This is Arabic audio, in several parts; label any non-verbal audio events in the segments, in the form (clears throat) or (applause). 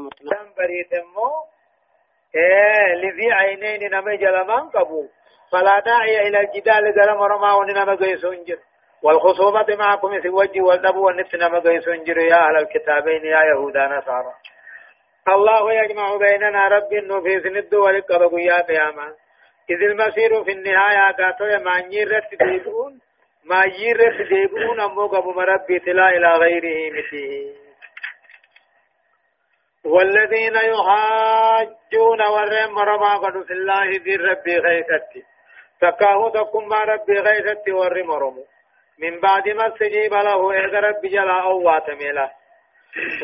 محمد بريد مو إيه لذي عينين نمي جلمان قبو فلا داعي إلى الجدال قال مرما ونما قيسون جر والخصومة معكم في وجه والنبو والنفس نما قيسون جر يا أهل الكتابين يا يهودا نصارى الله يجمع بيننا رب في سند ولقب يا قياما إذ المسير في النهاية قاتل ما نيرت ديبون ما يرت ديبون أمو قبو مربي تلا إلى غيره مثله والذين يحاجون ورم رما قد في الله ذي ربي غيثتي. تكاهو تكم ما ربي غيثتي ورم رمو. من بعد ما استجيب له إذا ربي جلا أو واتميلا.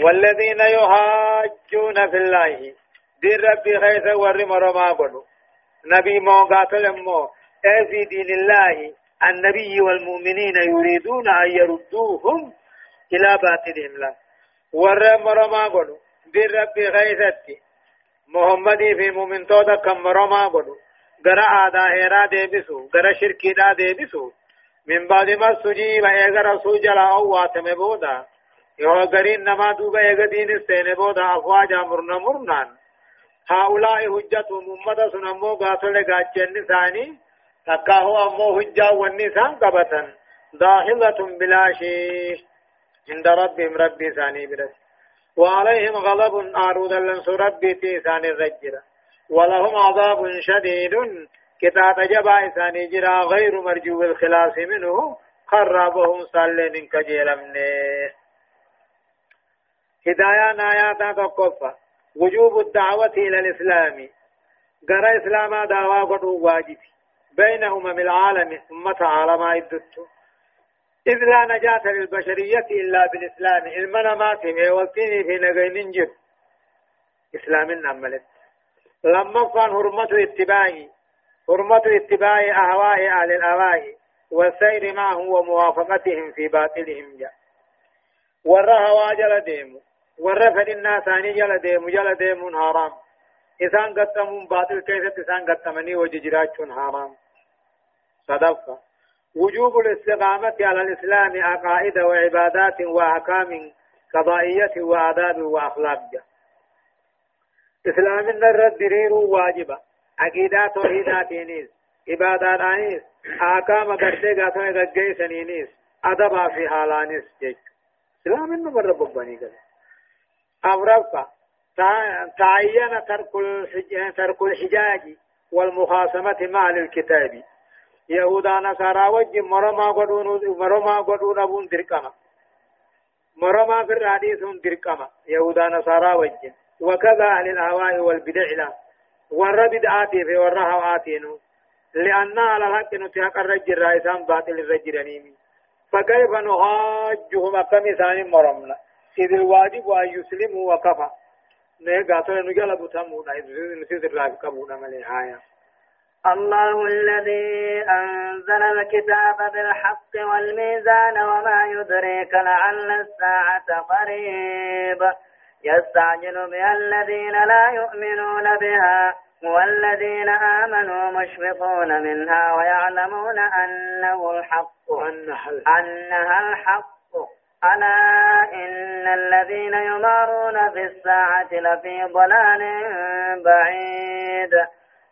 والذين يحاجون في الله ذي ربي غيث ورم رما قد. نبي مو قاتل مو في دين الله النبي والمؤمنين يريدون أن يردوهم إلى باطلهم لا. ورم رما قد. دين ربي غيثتي محمد في مؤمن تودا كم رما قدو غرا آدا هيرا ديبسو غرا شركي دا ديبسو من بعد ما سجيب ايغا رسول جلا أو واتم بودا يو غرين نما دوبا ايغا دين استين بودا افواجا مرنا مرنان هؤلاء حجة محمد سنمو قاتل قاتل ثاني تكاهو أمو حجة والنسان قبطا ظاهرة بلا شيء عند ربهم ربي ثاني برسي وعليهم غضب آرود لنس ربي تيسان الرجرة ولهم عذاب شديد. كتاب جبا إساني جرا غير مرجو الخلاص منه. خرابهم صلين كجيلمنه هدايا ناياتا تقفى وجوب الدعوة إلى الإسلام. قرى إسلاما دعوة قد واجب بين أمم العالم. أمة عالم إدتو إذ لا نجاة للبشرية إلا بالإسلام. إلمنا ما تمي والتيني في نغين جب إسلام نملت لما كان حرمة اتباعي حرمة اتباع أهواء أهل الأهواء والسير معهم وموافقتهم في باطلهم جاء. ورى هوا جل ديمو. ورى فد الناس أني جل ديمو. جل ديمو حرام. إسان قتمون باطل كيف إسان قتمني وججرات حرام. صدفة وجوب الاستقامة على الإسلام عقائد وعبادات وأحكام قضائية وآداب وأخلاق. إسلام الرد درير واجبة. عقيدة توحيدات نيس عبادات آنيس. أحكام قرتي قاتوا يغجي سنينيس أدب في حالانيس جيك إسلام إنه مرة ببني كده أمرفا تعين ترك الحجاج والمخاصمة مع الكتاب. يهودا نصارى وجه مرما قدون مرما قدون ابون درقما مرما في الحديث درقما يهودا نصارى وجه وكذا أهل الأهواء والبدع لا ور بدعاتي في ور هواتينو لأن على الحق نتحق الرجل رئيسان باطل الرجل نيمي فكيف نهاجهم أكم ثاني مرمنا إذ الواجب أن يسلموا وكفى نيغاتو نجلبوا تمونا إذ نسيس الرافق قبونا ملي الله الذي أنزل الكتاب بالحق والميزان وما يدريك لعل الساعة قريب. يستعجل بها الذين لا يؤمنون بها والذين آمنوا مشفقون منها ويعلمون أنه الحق. أنها الحق. ألا إن الذين يمارون في الساعة لفي ضلال بعيد.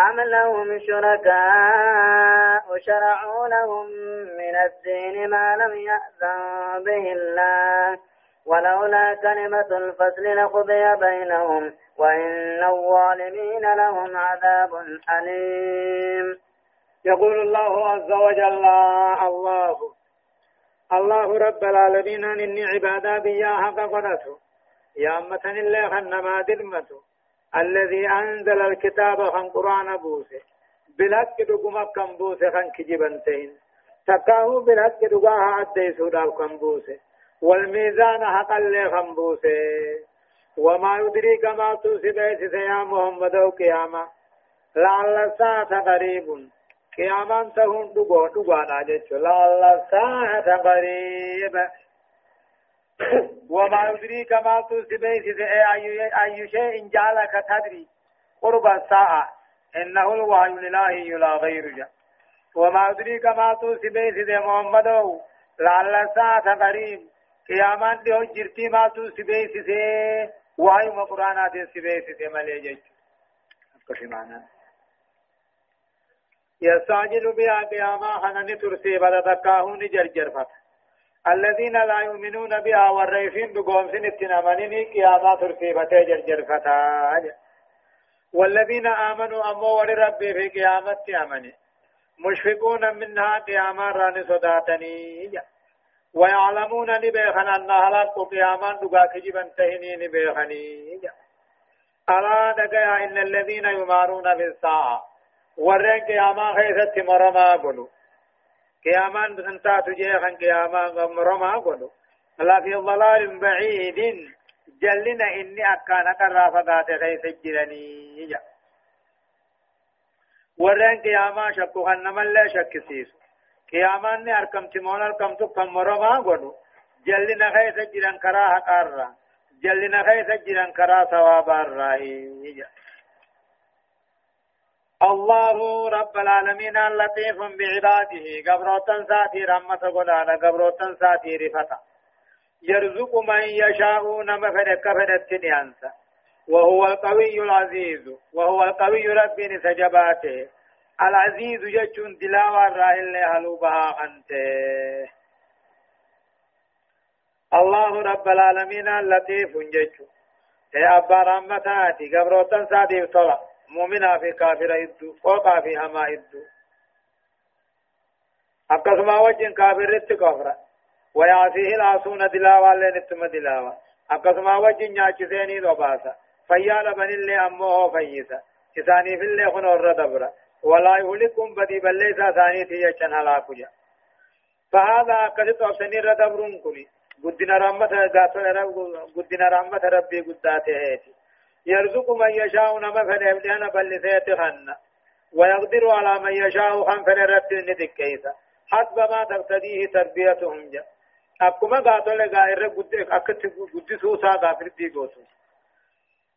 أم لهم شركاء شرعوا لهم من الدين ما لم يأذن به الله ولولا كلمة الفصل لقضي بينهم وإن الظالمين لهم عذاب أليم. يقول الله عز وجل الله الله رب العالمين إني عبادا بياها قدرته يا أمة الله خنما درمته الذي أنزل الكتاب خن قرآن بوسه. بلك دقما كم بوسه خن كجبنتين تكاهو بلك دقاها أدي سودال كم بوسه. والميزان حق اللي خن بوسه. وما يدريك ما توسي بيسي يا محمد وقيامة لعل الساعة قريب قيامان تهون دقو دقوانا جيتشو لعل الساعة قريبة وما يدريك ما تسبيت أي أي شيء جعلك تدري. قرب الساعة إنه الوحي لله لا غير وما يدريك ما تسبيت محمد لعل الساعة قريب. قيامان دي جرتي ما تسبيت وحي مقرانات سبيت ملي جيتشو أكشي معنا يستعجل بها قياما. حنن ترسي بدا تكاهون جرجر فت الذين لا يؤمنون بها والريفين بقوم سن اتنامنين قياما ترسي بتا جرجر فتا. والذين آمنوا أمو ولربي في قيامة أمني. مشفقون منها قياما ران صداتني. ويعلمون نبيخن أن هلاك قياما دقا كجبا تهني نبيخني. ألا دقيا إن الذين يمارون بالساعة ورين قياما خيثت مرما قلو قياما انتا تجيخا قياما مرما قلو لا في ضلال بعيد جلنا إني أكان قرافقات خيث جلني جا ورين قياما شكو خنما لا شك سيسو قياما ني أركم تمون أركم تكم مرما قلو جلنا خيث جلن كراها قارا جلنا خيث جلن كرا ثوابا الرأي جا الله رب العالمين لطيف بعباده. قبروتن ساتي رحمة قدانا قبروتن ساتي رفتا. يرزق من يشاء نما فدك فدت نيانسا وهو القوي العزيز وهو القوي رب سجباته العزيز جچون دلاوة راهل هلوبها أنت الله رب العالمين لطيف جچو يا أبا رحمتاتي قبروتن ساتي طلع مؤمنا في كافر إدو فوقا في هما إدو أقسما وجن كافر رت كفر ويعصيه العصون دلاوا لنتم دلاوا أقسما وجن ناچسيني دوباسا فيال بن اللي أمه فيسا إساني في اللي خنور دبرا ولا يهلكم بدي بليسا ثاني تي يچن هلاكو جا فهذا قد توسني ردبرون كني قدنا رحمة ربي قداته هيتي يرزق من يشاء نما فنبدأنا بل سيتخن. ويقدر على من يشاء خن فنرد ندكيسا. حسب ما تقتديه تربيتهم. جا أكما قاتل غائر قد أكت قد سوسا غافر دي قوتو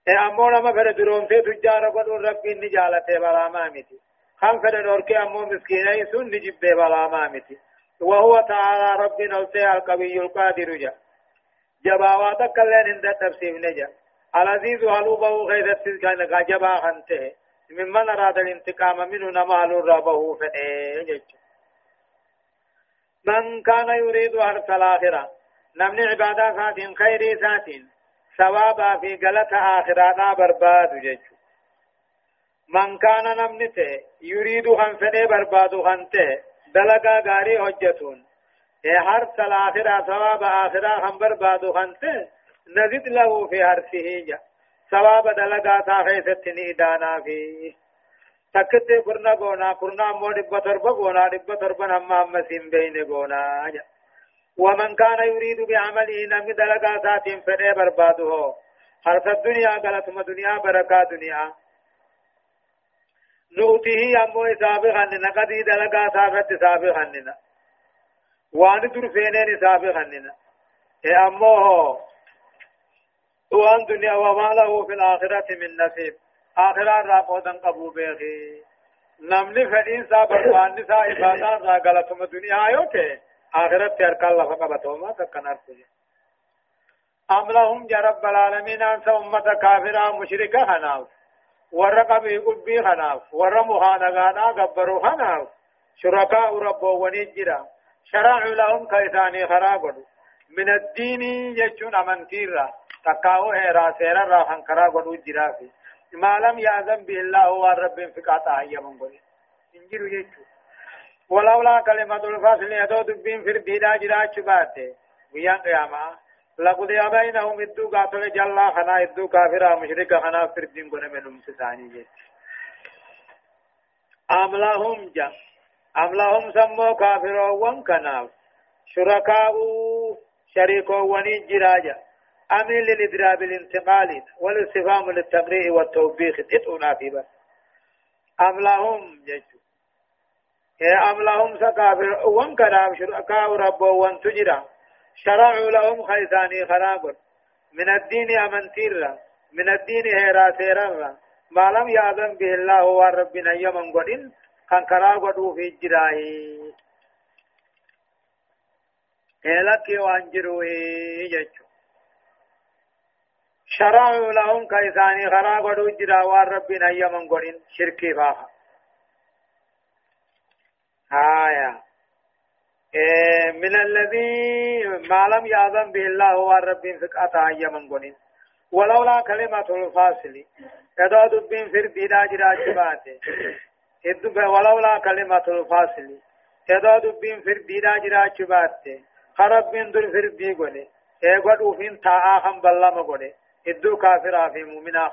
fedhe duroomsee tujjaara godhuun rabbiin ni jaalate balaamaa miti kan fedhe dhorkee ammoo miskiinai sun ni jibbee balaamaa miti وهو تعالى ربنا القوي القادر جا. جباواتك اللين عند التفسير نجا. العزيز هلوبه غيرت كان غجبا خنته. ممن أراد الانتقام؟ منه نما ربه فإيه من كان يريد حرث الآخرة؟ نمني عبادة سات خير سات ثوابا في غلط آخرانا برباد جيش من كان نمنته؟ يريد خنفنه برباد خنته. دلقا غاري حجتون. حرث الآخرة ثواب آخرة خن برباد خنته. نزد له في حرثه جا. ثواب دلقا تاخيست نيدانا في تكت قرنا قونا قرنا مو دبا تربا قونا دبا تربا سين بين قونا جا. ومن كان يريد بعمله نم دلقا ساتين فده برباده حرث الدنيا غلطم دنيا بركة دنيا نؤتيه أمو إسابه خننا قدي دلقا سافت إسابه خننا وان در فينين إيه أمو وان دنيا وما له في الآخرة من نصيب آخرة راقودا قبو بيخي نمني فدين سا بربان سا عبادات را غلطم دنيا يوته آخرة ترك الله فقبتهما تكن أرسل أم لهم جرب العالمين أنسى أمة كافرة مشركة خناف ورقب قبي خناف ورمخانغانا قبروا خناف شركاء ربو ونجرا شرعوا لهم كيثاني خرابوا من الدين يجون أمنتيرا تقاو هيرا سيرا راحن كرا قدو جرافي ما لم يأذن به الله والرب فقاتا هيا من قولي انجروا يجو ولولا كلمة الفصل يدو دبين في البيدا جراج باته ويان قياما لقد بينهم ادو قاتل جلا خنا ادو كافرا مشرك خنا فردين قنا منهم سساني جيت أم لهم جا أم لهم سمو كافرا وان كناف شركاء شريكو وني جراجا أمين للإضراب الانتقال والاستفهام للتقريع والتوبيخ تتونا في بس. أم لهم جيشو. أم لهم سكافر. وان كلام شركاء رب وان تجرى شرعوا لهم خيثاني خراب من الدين أمنتير من الدين هيرا سيرا ما لم يأذن به الله وربنا يمن قدين. كان كرا قدو في جراهي. هلك وانجروه يجو شرعوا لهم كيساني خرا قدو جرا وربنا يمن قدين شركي فاها آية. إيه من الذي ما لم يأذن به الله وربنا فقطع يمن قدين ولولا كلمة الفاصل. يدو دبين فر ديدا جرا جباته. ولولا كلمة الفاصل. يدو دبين فر ديدا جرا جباته. خرب من در فر دي غني ايغد وفين تا هم بلا مغني ادو كافر في مؤمنا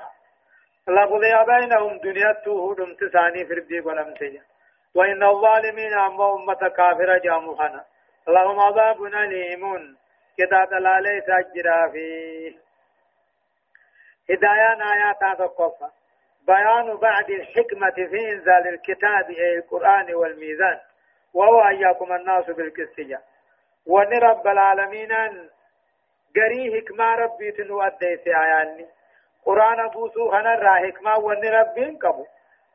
لقضي بينهم دنيا تو دم تساني فر دي غنم تيا وإن الظالمين أما أمة كافرة جامخنا لهم عذاب أليم كذا دلالة تجرى فيه هدايان آيات تقفى بيان بعد الحكمة في إنزال الكتاب أي القرآن والميزان وهو أياكم الناس بالكسجة ون رب العالمين قري حكمة ربي تنو أديس آياني قرآن بوسو خنر حكمة ون ربي كبو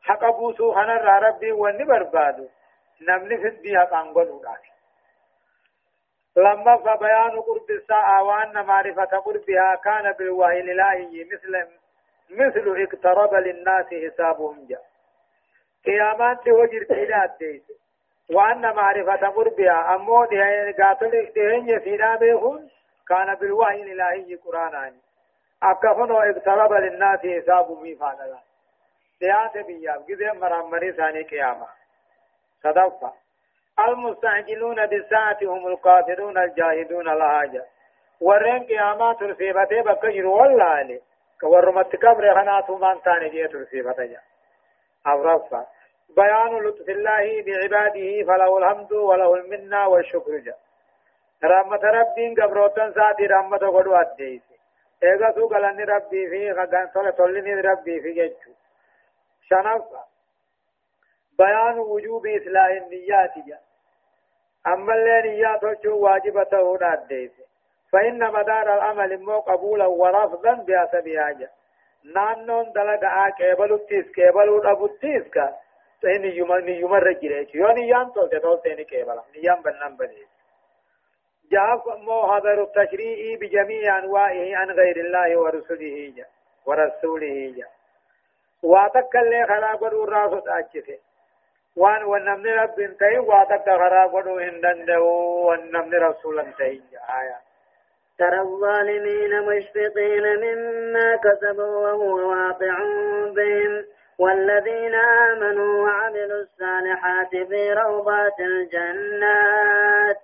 حق بوسو خنر ربي ون بربادو نمني في الدي حق أنقلو داري لما فبيان قرب الساعة وأن معرفة قربها كان بالوحي الإلهي مثل مثل اقترب للناس حسابهم جاء قيامات وجر تيلات ديس وأن معرفة قربها أمو قاتل دهن فينا بيخون كان بالوحي الإلهي قرآن أكفنو اقترب للناس حسابهم فانا. ديات بياب قذي مرمري ثاني قيامة. صدفة. المستعجلون بالساعة هم القادرون الجاهدون لها ورين قيامات رسيبته بكجر والله. كورمت كبر خناتو من تاني جيت رسيبته أورفا بيان لطف الله بعباده فله الحمد وله المنة والشكر جا. رحمة ربين قبروتن ساتي رحمة قدو أديس ايغا سو قلني ربي في غدان صلى صلني ربي في جيتشو شنفا بيان وجوب إصلاح النيات جا أما اللي نيات وجو واجبة هنا أديس فإن مدار العمل مو قبولا ورفضا بحسب حاجة نانون دلقا كيبلو تيس كيبلو أبو تيس كا تهني يوم نيوم رجلي يوني يان تول تول تهني كيبلا نيام بنام بني جاء مو حضر التشريع بجميع أنواعه عن غير الله ورسوله جا ورسوله جا. واتكل خلاق الراس أجفه وان ونمن رب انتهي واتك خلاق هندن ونمن رسول انتهي آيات ترى الظالمين مشفقين مما كسبوا وهو واقع بهم. والذين آمنوا وعملوا الصالحات في روضات الجنات.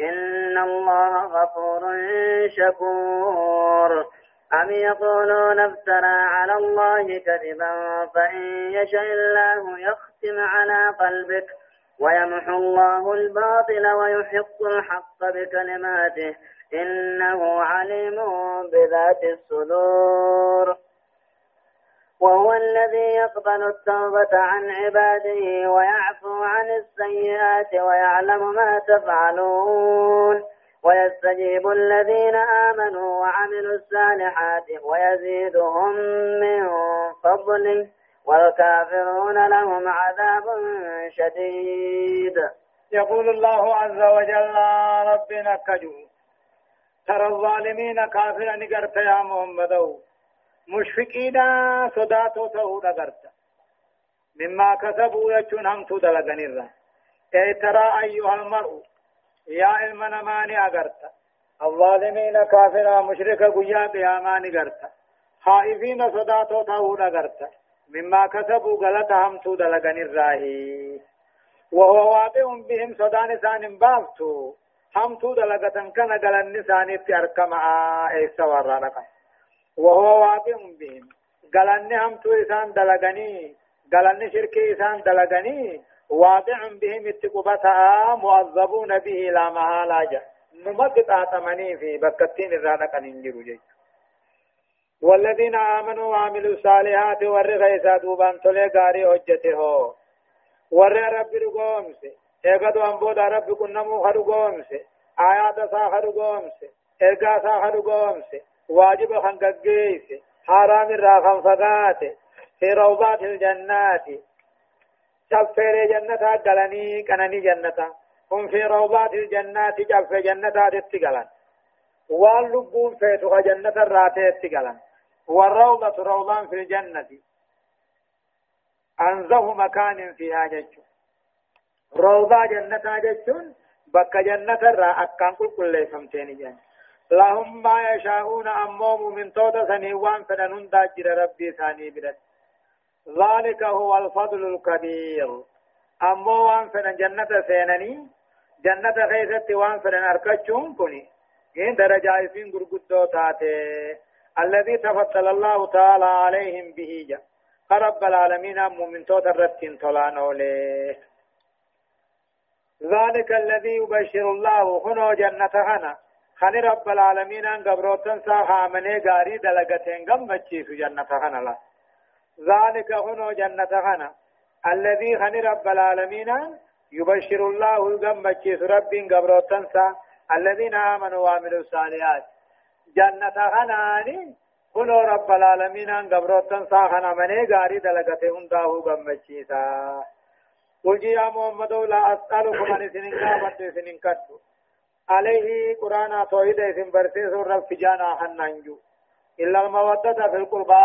إن الله غفور شكور. أم يقولون افترى على الله كذبا فإن يشاء الله يختم على قلبك ويمحو الله الباطل ويحق الحق بكلماته إنه عليم بذات الصدور. وهو الذي يقبل التوبة عن عباده ويعفو عن السيئات ويعلم ما تفعلون. ويستجيب الذين آمنوا وعملوا الصالحات ويزيدهم من فضله والكافرون لهم عذاب شديد. يقول الله عز وجل ربنا كجو ترى الظالمين كافرا نقرت يا محمد. مشفقين صداتو تهو نقرت مما كسبوا يجون هم تدلغن الرا اي ترى ايها المرء يا علمنا ماني اقرت الظالمين كافرا مشرك قيا قياما نقرت خائفين صداتو تهو نقرت مما كسبوا غلط هم تدلغن الراهي وهو واقع بهم صدان سان بافتو هم تو دلغتن كان غلن ثاني تركما ايسا ورانك وهو واقع بهم. غلن هم تو إسان دلغني غلن شركي إسان دلغني واقع بهم اتقبتا معذبون به لا محالة نمت آتمني في بكتين الرانك ننجر جيش والذين آمنوا وعملوا الصالحات ور غيسا دوبان غاري حجته ور رب رقومس. اگدو انبود رب كنمو خرقومس. آيات سا إرقا سا واجب خنققيس حرام الراخم فقات في روضات الجنات شفر جنة قلني كنني جنة هم في روضات الجنات شف جنة تتقلن واللبون فيتها جنة الراتي تتقلن والروضة روضان في الجنة أنزه مكان فيها جج روضة جنة جج بك جنة را أكان كل كل سمتين لهم ما يشاءون أموم من توت سنيوان فننون داجر ربي ثاني برد ذلك هو الفضل الكبير أمو وان فنن جنة سينني جنة خيثت وان فنن أركتشون كني إن درجة فين قرقدو تاتي الذي تفضل الله تعالى عليهم به جا رب العالمين مؤمن توت الرتين طلان له ذلك الذي يبشر الله هنا جنة هنا خني رب العالمين آن قبروتن ساها مني غاري دلغتين غمچي في جنة هنا لا. ذلك هنا جنة هنا الذي خني رب العالمين يبشر الله غمچي رب قبروتن سا. الذين آمنوا وعملوا الصالحات. جنة خناني كنو رب العالمين آن قبروتن ساخنا مني غاري دلغته هنداه غمچيسا قل يا محمد لا أسألكم عن سنين قامت سنين كتو عليه قرآن توحيد اسم برسيس رب فجانا حنانجو. إلا المودة في القربى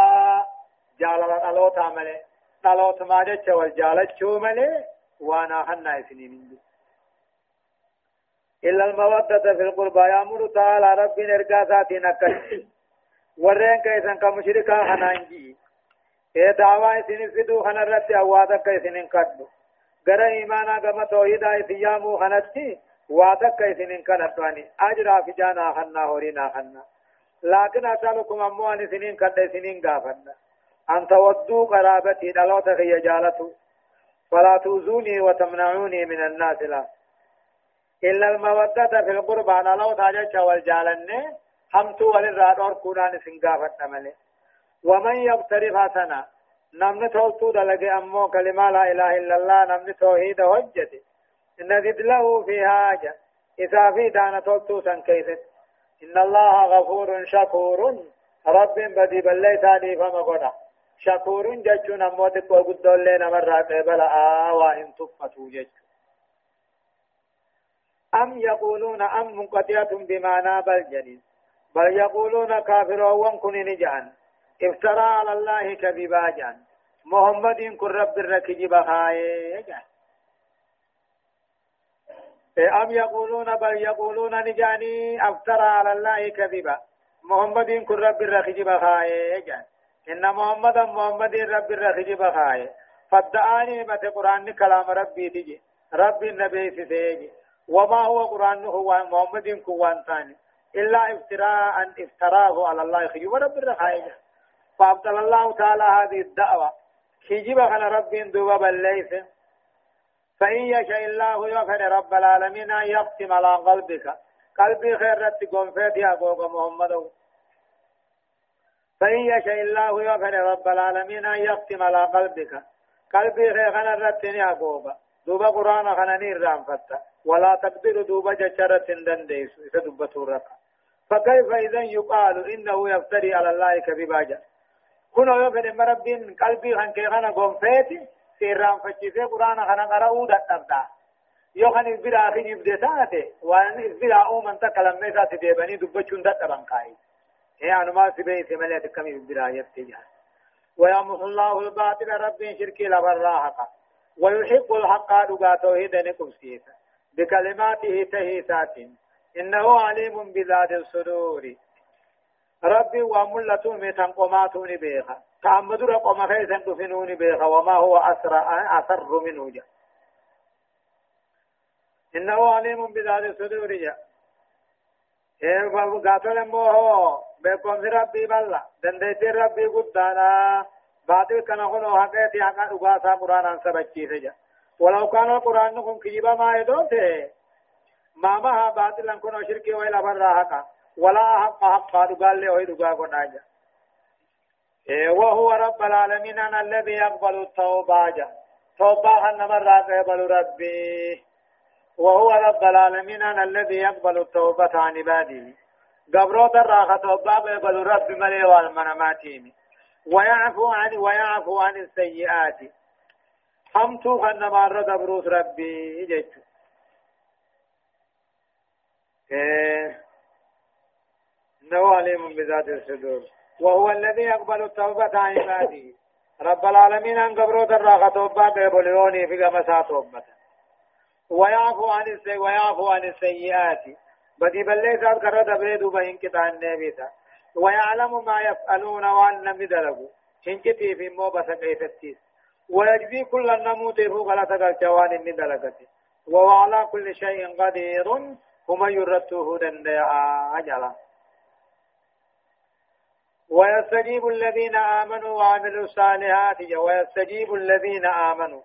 جالة الوت عمله الوت ما جتش والجالة شو مله وانا حنا سنين إلا المودة في القربى يأمر تعالى رب نرقى ذاتي نكش. ورين كيسن كمشركا خنانجي اے دعوا اسن فدو خن رت اوادا كيسن كدو غره ایمانا غم توحيدا اسيامو خنتي وادا كيسن كدواني اجرا في جانا خنا هورينا خنا لكن اسالكم اموان سنين كد سنين غافنا ان تودوا قرابتي دلوت هي جالتو فلا توزوني وتمنعوني من الناس لا إلا المودة في القربى على لو تاجج والجالن همتو وللراد اور كونان سنگافت نمله ومن يقترف حسنا نمن تولتو دلقي أمو كلمة لا إله إلا الله نمن توحيد حجته نزد له في حاجة إذا في دانا تولتو سن كيست إن الله غفور شكور. رب بدي بلي ثاني فما قنا. شكور ججون أمو تقوى قد دولين مرة قبل آوا إن تفتو ججون أم يقولون أم منقطعة بمعنى بل جنين بل يقولون كافرون كن نجان افترى على الله كذبا جان محمد كن رب الركجب خاي جان أم يقولون بل يقولون نجاني أفترى على الله كذبا. محمد كن رب الركجب خاي جان إن محمد محمد رب الركجب خاي فدعاني مت قرآن كلام ربي تجي. رب النبي سيجي. وما هو قرآن هو محمد كوان ثاني. إلا افتراء أن افتراه على الله خيوب رب الرخائج فأبطل الله تعالى هذه الدعوة. خجب خنا رب دوبا بالليس فإن يشاء الله يغفر رب العالمين أن يختم على قلبك. قلبي خير رت قنفت يا قوق محمد. فإن يشاء الله يغفر رب العالمين أن يختم على قلبك. قلبي خير خنا رت يا قوق دوبا قرآن خنا نير رام فتا. ولا تقدر دوبا جشرة دنديس. إذا دبتو رقم فكيف إذا يقال إنه يفتري على الله كذبا جاء كنا يفن مرب قلبي خان كي خانا قوم فيتي. سيران فشيسي قرآن خانا قرأو دتبدا. يوخن إذبرا أخي يبدتاته وأن إذبرا أومن تكلم ميسا سيديبني دبچون دتبان قائد. هي أنما سبيه سمالي تكم إذبرا يفتجا ويمحو الله الباطل رب شركي لبراحة ويحق الحق دقا توحيد نكم سيسا بكلماته تهيسات. إنه عليم بذات الصدور. ربي وملة ميتان قماتوني بيخا. تعمد رقم خيسا تفنوني بيخا وما هو أسرع أسر منه جا. إنه عليم بذات الصدور جاء إيه قاتل موه بكم ربي بلا. دندت ربي قدانا. باطل كان هو حقيقة حقا أغاسا قرآن سبكي سجا. ولو كان القرآن نكون كجيبا ما يدوته. ما ما باطل كن شركي وإلا برا حقا. ولا حق حق قال له ويدو قاقنا إيه وهو رب العالمين أنا الذي يقبل التوبة توبة النمر يقبل ربي. وهو رب العالمين أنا الذي يقبل التوبة عن عباده قبروت الراحة توبة يقبل رب ملي والمناماتين. ويعفو عن ويعفو عن السيئات. حمتو خنما الرد بروس ربي جيت إيه إنه عليم بذات الصدور. وهو الذي يقبل التوبة عن عباده. رب العالمين أن قبرو دراغة توبة قبلوني في قمسا توبة. ويعفو عن السي ويعفو عن السيئات. بدي بلي ساد كرد بريدو بهن كتان نبيتا. ويعلم ما يفعلون وأن لم يدلقوا هنكتي في مو بس كيفتيس ويجزي كل النموت فوق لا تقل جوان دلقته وهو على كل شيء قدير. هم يرته دنديا أجلا. ويستجيب الذين آمنوا وعملوا الصالحات ويستجيب الذين آمنوا.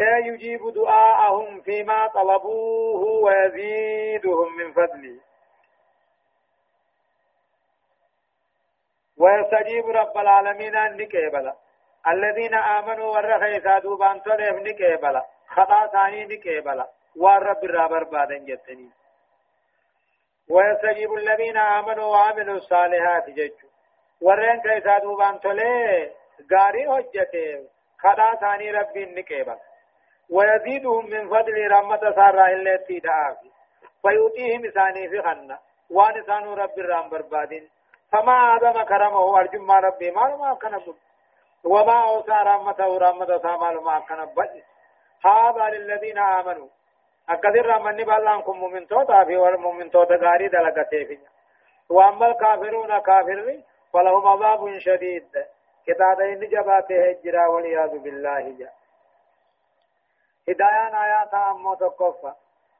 أي يجيب دعاءهم فيما طلبوه ويزيدهم من فضله. ويستجيب رب العالمين نكيبلا الذين آمنوا ورخي سادوا بانتوليف نكيبلا خطأ ثاني نكيبلا والرب الرابر بعدين جتني. ويستجيب الذين آمنوا وعملوا الصالحات ججو ورين كيسا دوبان تولي غاري هجته خدا ثاني ربي نكيبا. ويزيدهم من فضل رحمة سارة التي دعافي فيؤتيهم ثاني في خنة. وان ثانو ربي الرام بربادين. فما آدم كرمه أرجم ما ربي ما ما كان وما أوسى رحمته رحمة سامال ما كان هذا للذين آمنوا. أكثر رمني بالله كم مؤمن توتا في والمؤمن توتا غاري دلقته في وأما الكافرون كافر فلهم عذاب شديد كتاب إن جباته الجرا والعياذ بالله جا هدايان آيات أمو تقفى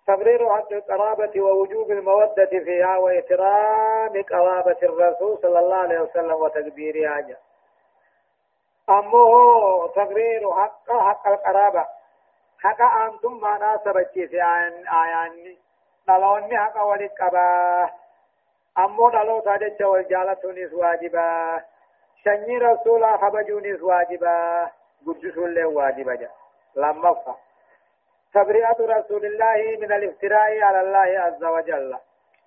تبرير حق القرابة ووجوب المودة فيها وإكرام قرابة الرسول صلى الله عليه وسلم وتكبيرها أمه تقرير حق حق القرابة حقا أنتم ما ناسبتي في آيان آيان نلوني حقا ولقبا أمو نلو تاجج والجالتونيس واجبا شني رسولا خبجونيس واجبا قدسوا له واجبا لما فا تبرئة رسول الله من الافتراء على الله عز وجل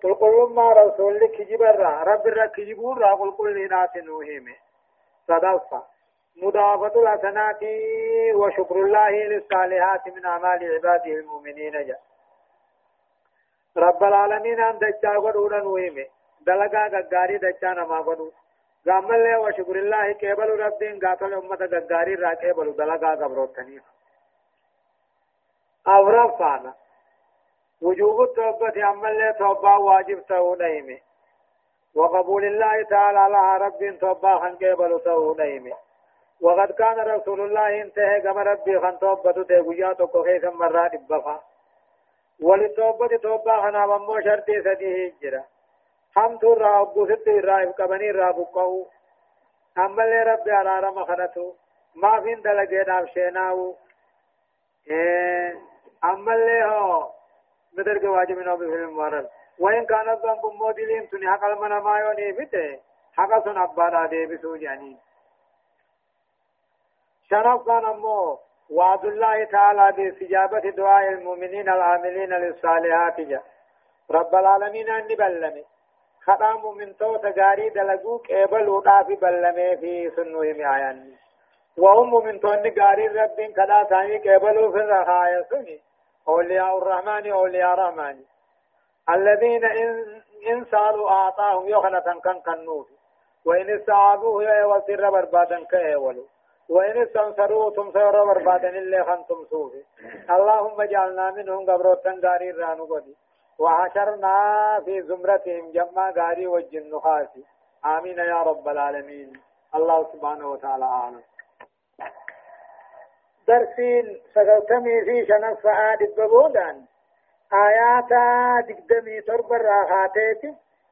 قل قل ما رسول لك جبرا رب الرك جبورا قل قل لناس نوهيمه صدفة مضافة الحسنات وشكر الله للصالحات من أعمال عباده المؤمنين. جاء رب العالمين أن دجا قدونا نويمه دلقا قداري دجا نما قدو. قام الله وشكر الله كيبل ربين قاتل أمة قداري را كيبل دلقا قبروتني. أو رفعنا وجوب التوبة عمل الله توبة واجب تهونيمه وقبول الله تعالى لها رب توبة كيبل تهونيمه وقد كان رسول الله انتهى كما ربي خان توبة تيغويا توكو خيسا مرة دبفا. ولتوبة توبة خنا ممو شرطي سديه جرا حمد را أبو ست را قبني را بقو. أما اللي ربي على رم خنتو. ما فين دلقين افشيناو إيه. أما اللي هو. مدر واجب نو بفilm مرل وين كان الذنب مودلين تني حق المنا ما يوني بيته. حق سن أبانا دي بسو جانين شرف كان أمو وعد الله تعالى باستجابة دعاء المؤمنين العاملين للصالحات جاء رب العالمين أني بلمي. خدام من توت غاري دلقوك إبلو في بلمي في سنوهم آياني وهم من تون غاري رب كدا ثاني قبلوا في الرخايا سني. أولياء الرحمن أولياء الرحمن. الذين إن, إن سالوا أعطاهم يخنة كان كنوف وإن استعابوه يوسر بربادا كأولو وإن استنصروا تمسر بربادا اللي خنتم صوفي اللهم اجعلنا منهم قبروتا داري رانو قدي. وحشرنا في زمرتهم جمع غاري والجن خاسي آمين يا رب العالمين. الله سبحانه وتعالى أعلم درسين سقلتمي في شنف آدب بودان آيات دقدمي تربى الراخاتيت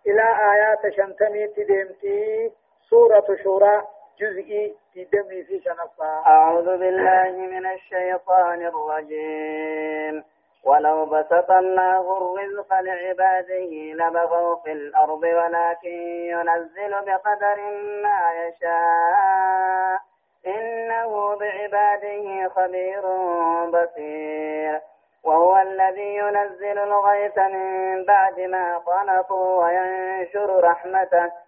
إلى آيات شنتمي تدمتي. سورة شورى. جزئي دقدمي في شنف أعوذ بالله من الشيطان الرجيم. ولو بسط الله الرزق لعباده لبغوا في الأرض ولكن ينزل بقدر ما يشاء. إنه بعباده خبير بصير. وهو الذي ينزل الغيث من بعد ما قنطوا وينشر رحمته.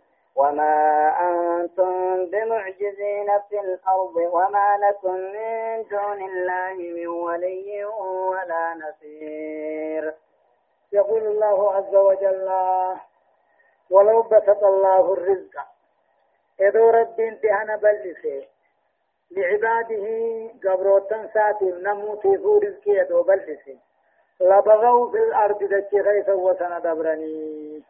وما أنتم بمعجزين في الأرض وما لكم من دون الله من ولي ولا نصير. يقول الله عز وجل ولو بسط الله الرزق إذا رب انتهنا بلسه لعباده قبروتن ساتي نموتي فو رزقي يدو بلسه لبغوا في الأرض دكي غيثا وسندبرني.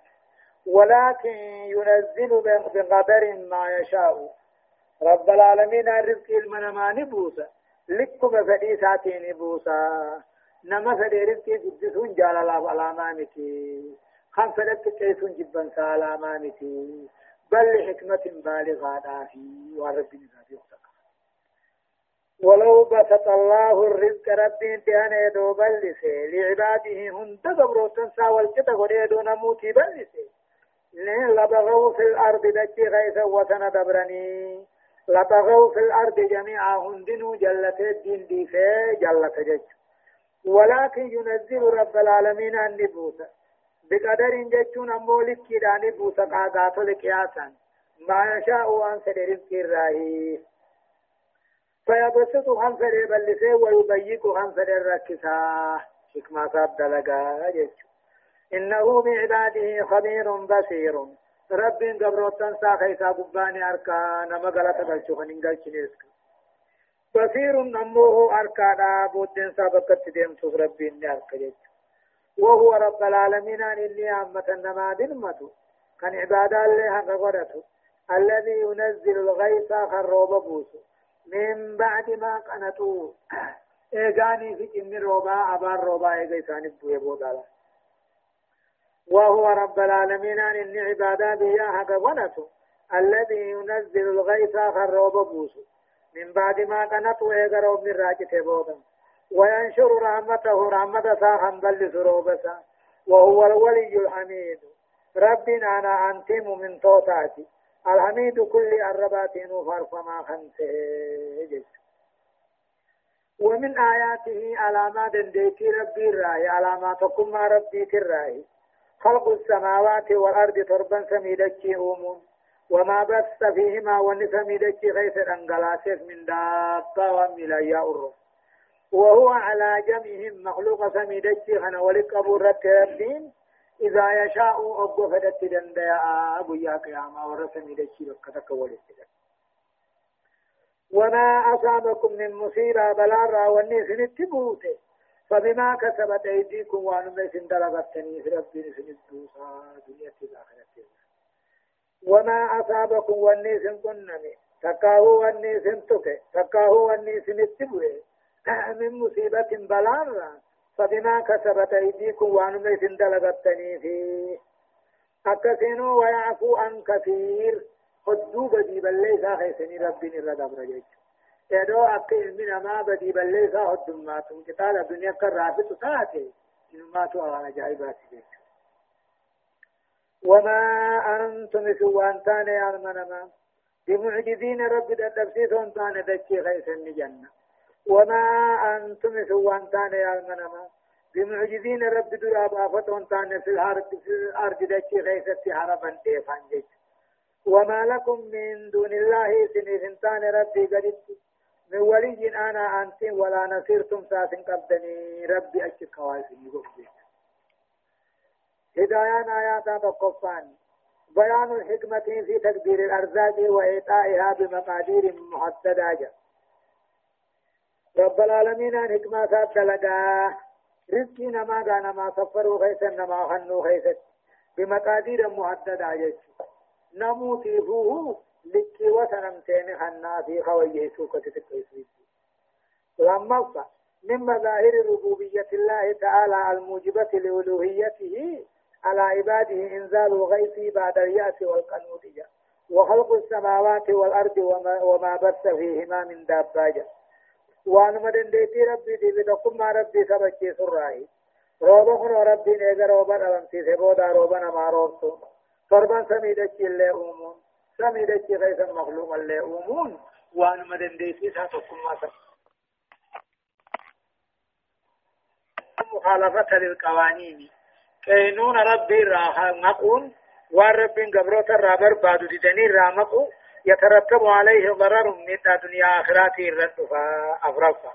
ولكن ينزل بقدر ما يشاء. رب العالمين الرزق المنما نبوسا لكم فدي ساتين بوسا نما فدي رزق قدسون جال الله علامة متي خم فدت كيسون جبن سالامة متي بل حكمة بالغة دافي. ورب نزافي ولو بسط الله الرزق ربي انتهان يدو بلسي لعباده هند قبروتن ساوال كتا قد نموتي بلسي لبغوا في الأرض دجي غيثا وسن دبرني. لبغوا في الأرض جميعا هندنوا جلت الدين دي في جلت جج. ولكن ينزل رب العالمين عن نبوسا بقدر ججون أمولك كدا نبوسا قاقات لكياسا ما يشاء أن سدرزق الراهي فيبسط هم سدر بلسي ويضيق سدر ركسا حكمة دلقا ججو إنه بعباده خبير بصير. رب قبروتن سا خيسا قباني أركا نما غلطة قلشو خنين قلشن بصير نموه أركا دا بودن سا بكت ديم سوس ربي إني أركا جيش وهو رب العالمين أن إني عامة نما دلمتو. كان عبادة الله قدرته الذي ينزل الغيث خروب بوسو. من بعد ما قنطوا (clears throat) إيغاني في إن روبا أبار روبا إيغي سانب بوي بودالا وهو رب العالمين عن إن عبادا بياها قبنته الذي ينزل الغيث خروب بوسو من بعد ما قنطوا إيقروا من راجته بودا وينشر رحمته رحمة ساهم بل سروبسا وهو الولي الحميد. ربنا أنا أنتم من توتاتي الحميد كل الرباتين فرفما خمسه ومن آياته علامات ديتي ربي الرأي علاماتكم ما ربي الرأي خلق السماوات والأرض تربا سميدكي أومون وما بث فيهما ونسميدكي غيث أنقلاسف من دابة وملايا أرو وهو على جمعهم مخلوق سميدكي خنا ولك أبو رتبين إذا يشاء أبو فدت دنديا أبو يا قياما ورسميدكي بكتك ولك. وما أصابكم من مصيبة بلا وني سنتبوته فبما كسبت أيديكم وأن من دلغتني في ربي سندوسا دنيا الآخرة وما أصابكم والنيس كنمي تكاهو والنيس تك تكاهو والنيس نتبوه (clears throat) من مصيبة بلان فبما كسبت أيديكم وأن من دلغتني في أكسنوا ويعفو عن كثير. خدوا بدي بل ليس خيسني ربي نرد رجيك يدو أكي من ما بدي بليسا هدم ماتم كتال الدنيا كرافت تاتي إن ماتوا على جايبات وما أنتم سوان تاني المنما بمعجزين رب التفسير تاني دكي خيس الجنة وما أنتم سوان تاني المنما بمعجزين رب درابا فتون تاني في الأرض في الأرض دكي خيس حربا تيفان وما لكم من دون الله سنين تاني ربي قدت من ولي أنا أنت ولا نصيرتم ساسن قبدني ربي أشك كواسني قفجي هدايان آيات تقفان بيان الحكمة في تقدير الأرزاق وإيطائها بمقادير محددة. رب العالمين أن حكمة لقاه رزقي نما دانا ما سفروا خيسا نما خنوا خيسا بمقادير محددة. نموتي فوه. لكي وسنمتين خنا في خويه سوكة تكيسوي لما من مظاهر ربوبية الله تعالى الموجبة لألوهيته على عباده إنزال الغيث بعد اليأس والقنوط وخلق السماوات والأرض وما, وما بث فيهما من داباجة وانما دنديتي ربي دي بدكم ما ربي سبكي سراي روبا خنو ربي نيغا روبا نلمتي سبودا روبا نما روبتو فربان سميدتي اللي أمون سميدتي غيثا مخلوق اللي أمون وانما دنديتي ساتكم ما مخالفة للقوانين. كينون ربي راها نقون والرب قبروت الرابر بعد دني رامقو يترتب عليه ضرر من الدنيا آخراته الردفا أفرفا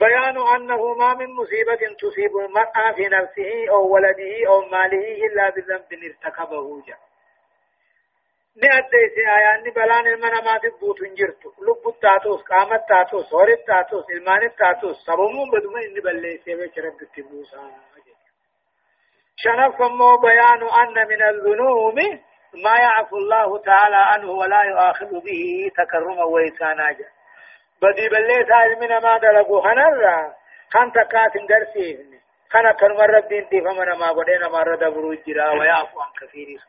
بيان أنه ما من مصيبة تصيب المرأة في نفسه أو ولده أو ماله إلا بذنب ارتكبه جاء نأدي سي آيان بلان المنا ما تبوت انجرتو لب التاتوس قامت تاتوس هورت تاتوس المان التاتوس سبمون بدوما إني بلي سيوه شرب تبوسا شنف بيان أن من الذنوب ما يعفو الله تعالى عنه ولا يؤاخذ به تكرما وإحسانا بدي بلي ساج من ما دلقو خنرا خان تكات درسي خنا كرم ربين فمن ما قدينا ما رد بروجرا ويعفو عن كثير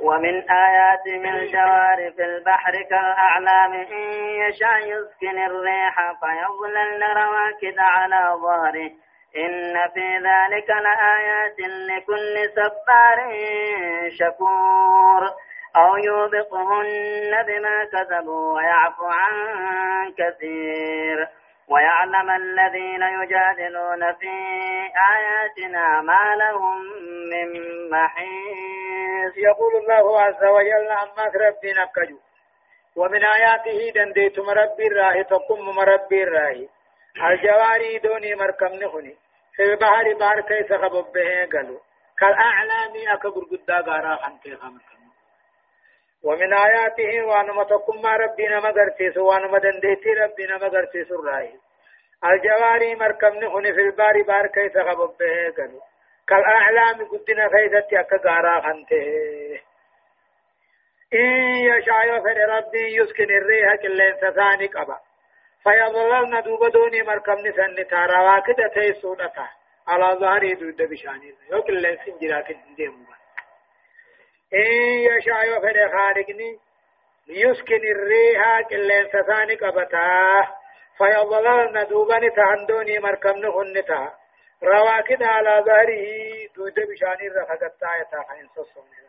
ومن آيات من الجوار في البحر كالأعلام إن يشاء يسكن الريح فيظللن رواكد على ظهره. إن في ذلك لآيات لكل سبار شكور. أو يوبقهن بما كسبوا ويعفو عن كثير. ويعلم الذين يجادلون في آياتنا ما لهم من محيص يقول الله عز وجل عما ربنا كجو ومن آياته دنديتم ربي الراهي تقم مربي الراهي الجواري دوني مركم نخني. في البحر بحر كيس خبب به قالوا كالأعلام أكبر قدا غارا خنتي خمكم ومن آياته وانما تقم ربنا مغرسيس وانما دنديتي ربنا مغرسيس الرأي الجواري مركم نخني في البحر بحر كيس خبب به قالوا كالأعلام قدنا خيستي أكا غارا خنتي إن يشاء يفر ربي يسكن الريح كلين ثاني قبا. فيظللن دوب دوني مركب نسن تارا كده تيسودتا على ظهري دود بشاني يوكل لن سنجرات ديمو إن يشاء يفر خارقني يسكن الريح كلين سثاني قبتا فيظللن دوبا تهندوني مركب نخنتا رواكد على ظهره دود بشاني رفقتا يتا صصوني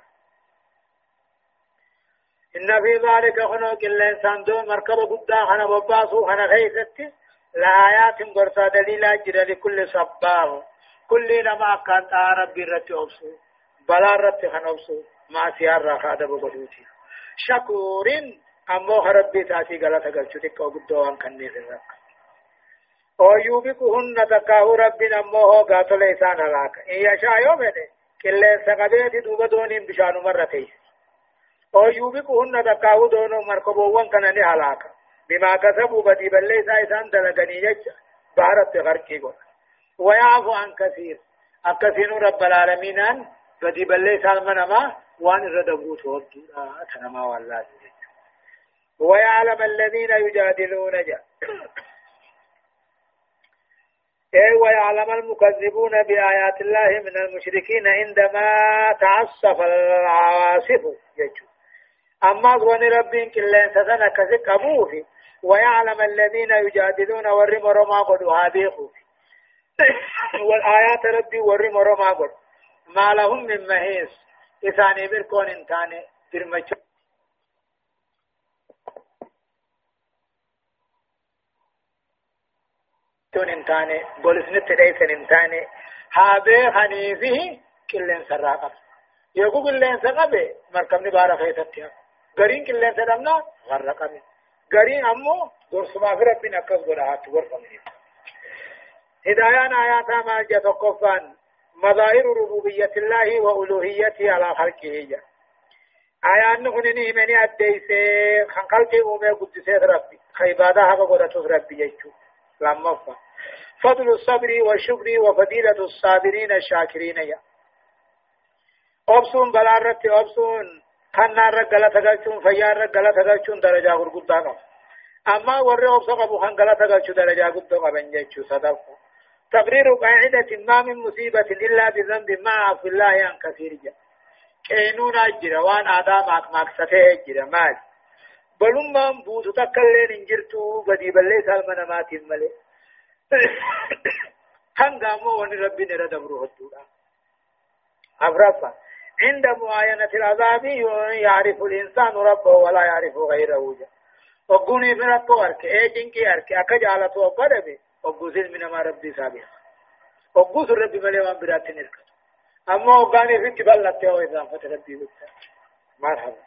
إن في ذلك خنوك الإنسان دون مركب قدا خنا بباسو خنا خيستي لآيات برسا دليلا جرى لكل صبار كل نما كان ربي رتي أبسو بلا رتي خنا أبسو ما سيار راخا دبو بدوتي شكور أمو ربي تاتي غلطة قلتو تكو قدوان كني في الرق ويوبكهن تكاو ربي نمو قاتل إسان هلاك إن يشاء يوم كل سقبيت دوبا دونين بشانو مرتين أو يوبقهن تقاو دونو مركبوان كان ني هلاك بما كسبوا بدي بلي سايسان دلغني يج بارت غرقي قول ويعفو عن كثير أكثين رب العالمين بدي بلي سالمنا ما وان ردبوت وردو تنما والله ويعلم الذين يجادلون جا اي ويعلم المكذبون بآيات الله من المشركين عندما تعصف العواصف. يجو. أما ظن ربين كلين سسنا كسك أبوه ويعلم الذين يجادلون ورم رما قد هابيخو (coughs) والآيات ربي ورم رما قد. ما لهم من مهيس إساني بركون انتاني برمجو تون انتاني بولسنت تديسن انتاني هابي خنيفه كلين سراقب يقول كلين سراقب مركبني بارا خيثتها غرين كلين سدمنا غرقم غري امو درس ما في ربنا كز غرات غرفه هدايان آيات ما جتقفان مظاهر ربوبية الله وألوهيته على خلقه آيات نخنني مني أديسي خنقلتي أمي قدسي ربي خيبادا هذا قدرت ربي يجو لما فا فضل الصبر والشكر وفضيلة الصابرين الشاكرين يا. أبسون بلارت أبسون خنار رجلا تغلچون فيار رجلا تغلچون درجة غرغدا قب أما ور أبسو قبو خنقلا تغلچو درجة غرغدا قبن جيچو صدق. تقرير قاعدة ما من مصيبة إلا بذنب ما عفو الله عن كثير جا. كينون أجر وان آدام أكماك ستة أجر مال. بلما بوتو تكلين إنجرتو بدي بلي سالمنا ما تملي هنگامو ون ربي نرى دبرو هدودا أفرفا عند معاينة العذاب يعرف الإنسان ربه ولا يعرف غيره وقوني في ربه أرك إيجين كي أرك أكجالة وقربه وقوزين من ما ربي سابق وقوز ربي ملي وان براتي نركت أما وقاني في تبلت يا إضافة ربي بكتا مرحبا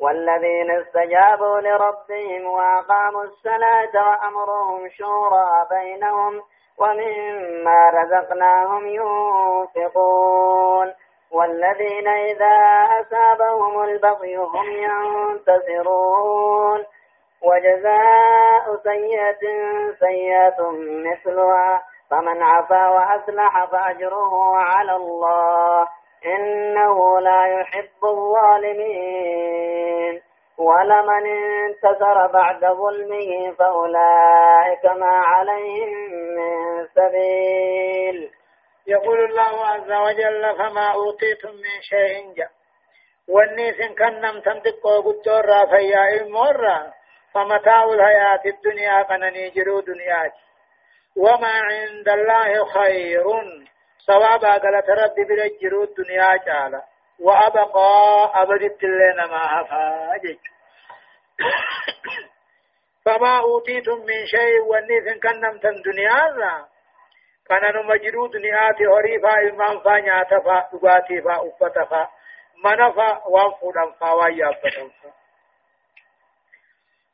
والذين استجابوا لربهم وأقاموا الصلاة وأمرهم شورى بينهم ومما رزقناهم ينفقون. والذين إذا أصابهم البغي هم ينتصرون. وجزاء سيئة سيئة مثلها. فمن عفا وأصلح فأجره على الله. إنه لا يحب الظالمين. ولمن انتصر بعد ظلمه فأولئك ما عليهم من سبيل. يقول الله عز وجل فما أوتيتم من شيء جاء. والنيس كنم تنطق قدر رافيا المرة فمتاع الحياة الدنيا قنني جرو دنياتي وما عند الله خير. ثوابا قالت ربي برجرو الدنيا جالا. وأبقى أبدت لنا ما هفاجج (coughs) فما أوتيتم من شيء والنيف كنم تن دنيا كان نمجرو دنياتي هريفا إمام فا نياتفا دقاتي فا أفتفا منفا وانفودا فا ويابتا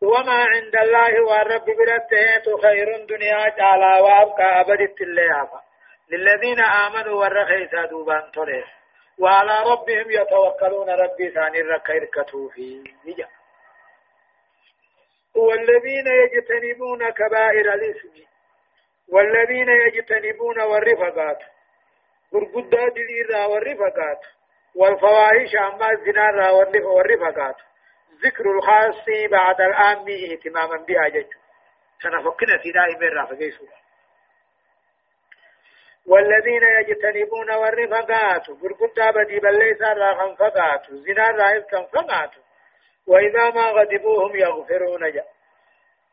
وما عند الله والرب برته خير دنيا جالا وأبقى أبدت الليافا للذين آمنوا والرخيسا دوبان تريس وعلى ربهم يتوكلون. ربي ثاني الركير كتوفي نجا. والذين يجتنبون كبائر الاسم والذين يجتنبون والرفقات. برقدات دليرا والرفقات. والفواحش أما الزنا والرفقات. ذكر الخاص بعد الآن اهتماما بها جج سنفكنا في دائم الرافقين. والذين يجتنبون والرفقات برقدا بدي بل ليس راخا فقات زنا راهب كم فقات وإذا ما غضبوهم يغفرون جاء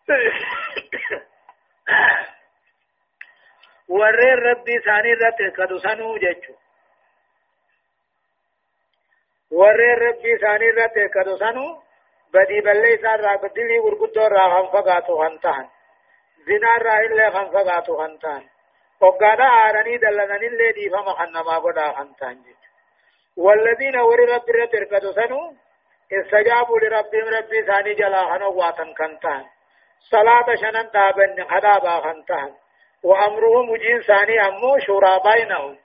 (coughs) ورر ربي ثاني رت قد سنو جچو ورر ربي ثاني رت قد سنو بدي بل ليس را بدلي ورقدا راخا فقات وانتهن زنا راهب لخا فقات وانتهن وقانا آراني دلغن اللي دي فما خنما قدا خنتان والذين وري رب رب ركضوا سنو استجابوا لربهم ربي ثاني جلا خنو واتن كنتان صلاة شنن تابن خدابا خنتان وأمرهم جين ثاني أمو شورا بينهم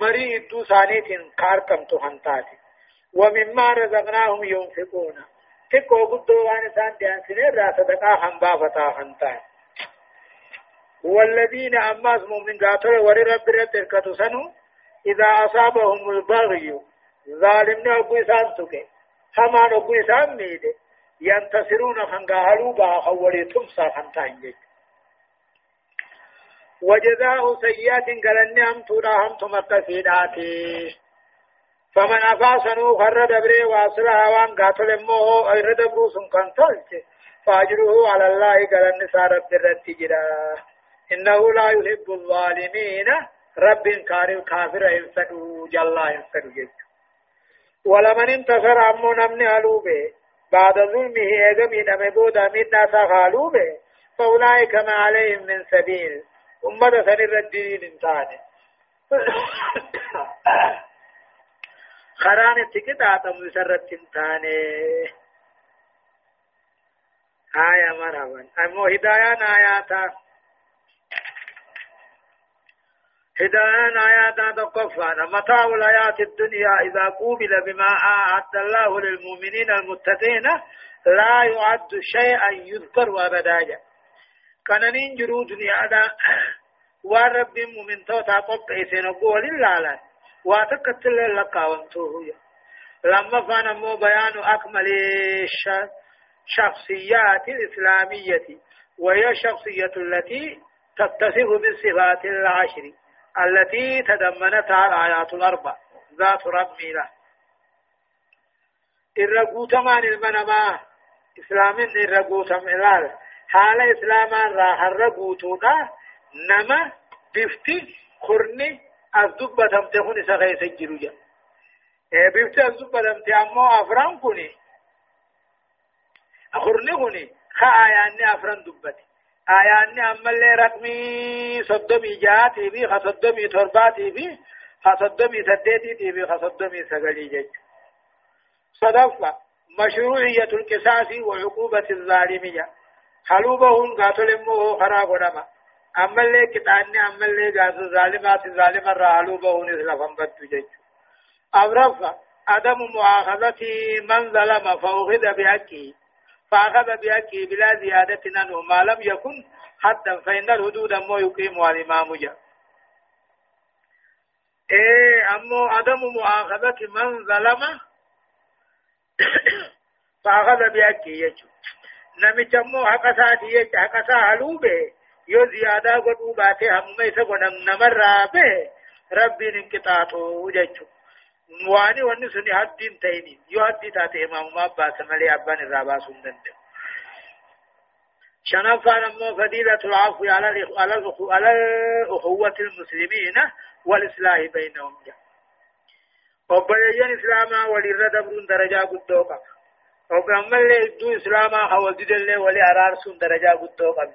مري إدو ثاني تن كارتم تخنتاتي ومما رزقناهم ينفقون تكو قدو وان ثان ديان سنين را صدقا خنبا فتا خنتان والذين أماس مؤمن قاتل وري رب رب الكتو سنو إذا أصابهم البغي ظالمنا أبو إسان تكي همان أبو إسان ميدي ينتصرون خنقاهلوا بها خولي تمسا خنتان وجزاء سيئات قالني هم تونا هم تمتسيناتي فمن أفاسنو خر دبري واصلها وان قاتل مو أي ردبرو سنكن تلت فأجره على الله قالني سارت الرد جراه إنه لا يحب الظالمين. رب كارم كافر ينفدوا جل ينفدوا جيش ولمن انتصر أمو نمني ألوبه بعد ظلمه إيغمي نمبودا من ناسا خالوبه. فأولئك ما عليهم من سبيل. أمة سنر الدين انتان. (coughs) خران التكتا تمسرت انتان. آية مرحبا. أمو هدايان آياتا. هدايان آيات تقفانا متاع الحياة الدنيا إذا قوبل بما أعد الله للمؤمنين المتقين لا يعد شيئا يذكر أبدا. كان جرو دنيا دا ورب مؤمن توتا قبع سنقول الله واتكتل لك وانتوه لما فان مو بيان أكمل شخصيات الإسلامية. وهي الشخصية التي تتصف بالصفات العشر. التي تضمنتها الآيات الأربع ذات ربي له الرقوت مان المنما إسلام الرقوت ملال حال إسلاما راح الرقوتونا نما بفتي خرني أصدب تمتخون سغي سجلوا جا. بفتي تمتخ أمو أفران كوني خرني كوني خا آياني أفران دبتي آياني أما اللي رقمي صدمي جاتي بي خصدمي ترباتي بي خصدمي سديتي بي خصدمي سقلي جج. صدفة مشروعية القصاص وعقوبة الظالمية. حلوبهم قاتل مو خراب ونما أما اللي كتاني أما اللي قاتل ظالمات ظالم الرا حلوبهم إذا فنبت جج. عدم مؤاخذة من ظلم فأخذ بحقه فأخذ بحقه بلا زيادة عنه ما لم يكن حتى فإن الحدود مو يقيم الإمام جاء إيه أمو عدم مؤاخذة من ظلم؟ (coughs) فأخذ بحقه يجو. نمي مو حق ساتي يجو حق سالو به يو زيادة قدو باتي هم ميسا قدن نمر به ربي ننكتاتو جيجو واني واني سني حدين تيني يو حدي تاتي امام ما باس ملي ابان الرابا سندن شنفا نمو فضيلة العفو على على على أخوة المسلمين والإصلاح بينهم وبيان إسلاما وللردبرون درجة قدوكا وكما اللي يدو إسلاما حوالد اللي ولي درجة قدوكا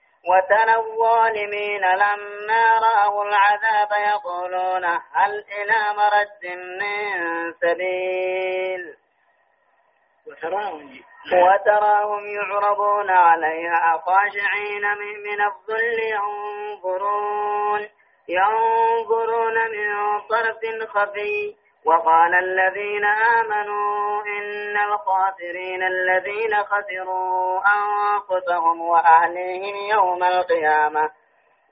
وترى الظالمين لما رأوا العذاب يقولون هل إلى مرد من سبيل وتراهم يعرضون عليها خاشعين من الظل ينظرون ينظرون من طرف خفي وقال الذين آمنوا إن الخاسرين الذين خسروا أنفسهم وأهليهم يوم القيامة.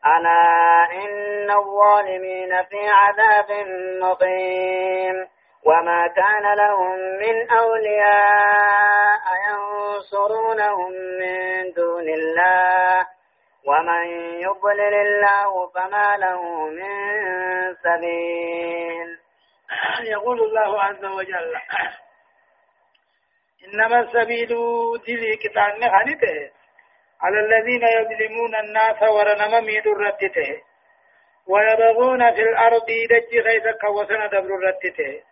ألا إن الظالمين في عذاب مقيم. وما كان لهم من أولياء ينصرونهم من دون الله. ومن يضلل الله فما له من سبيل. (coughs) يقول الله عز وجل (coughs) إنما السبيل دلي كتان خانته على الذين يظلمون الناس ورنما ميد الرتته. ويبغون في الأرض دج غيثك وسن دبر الرتته.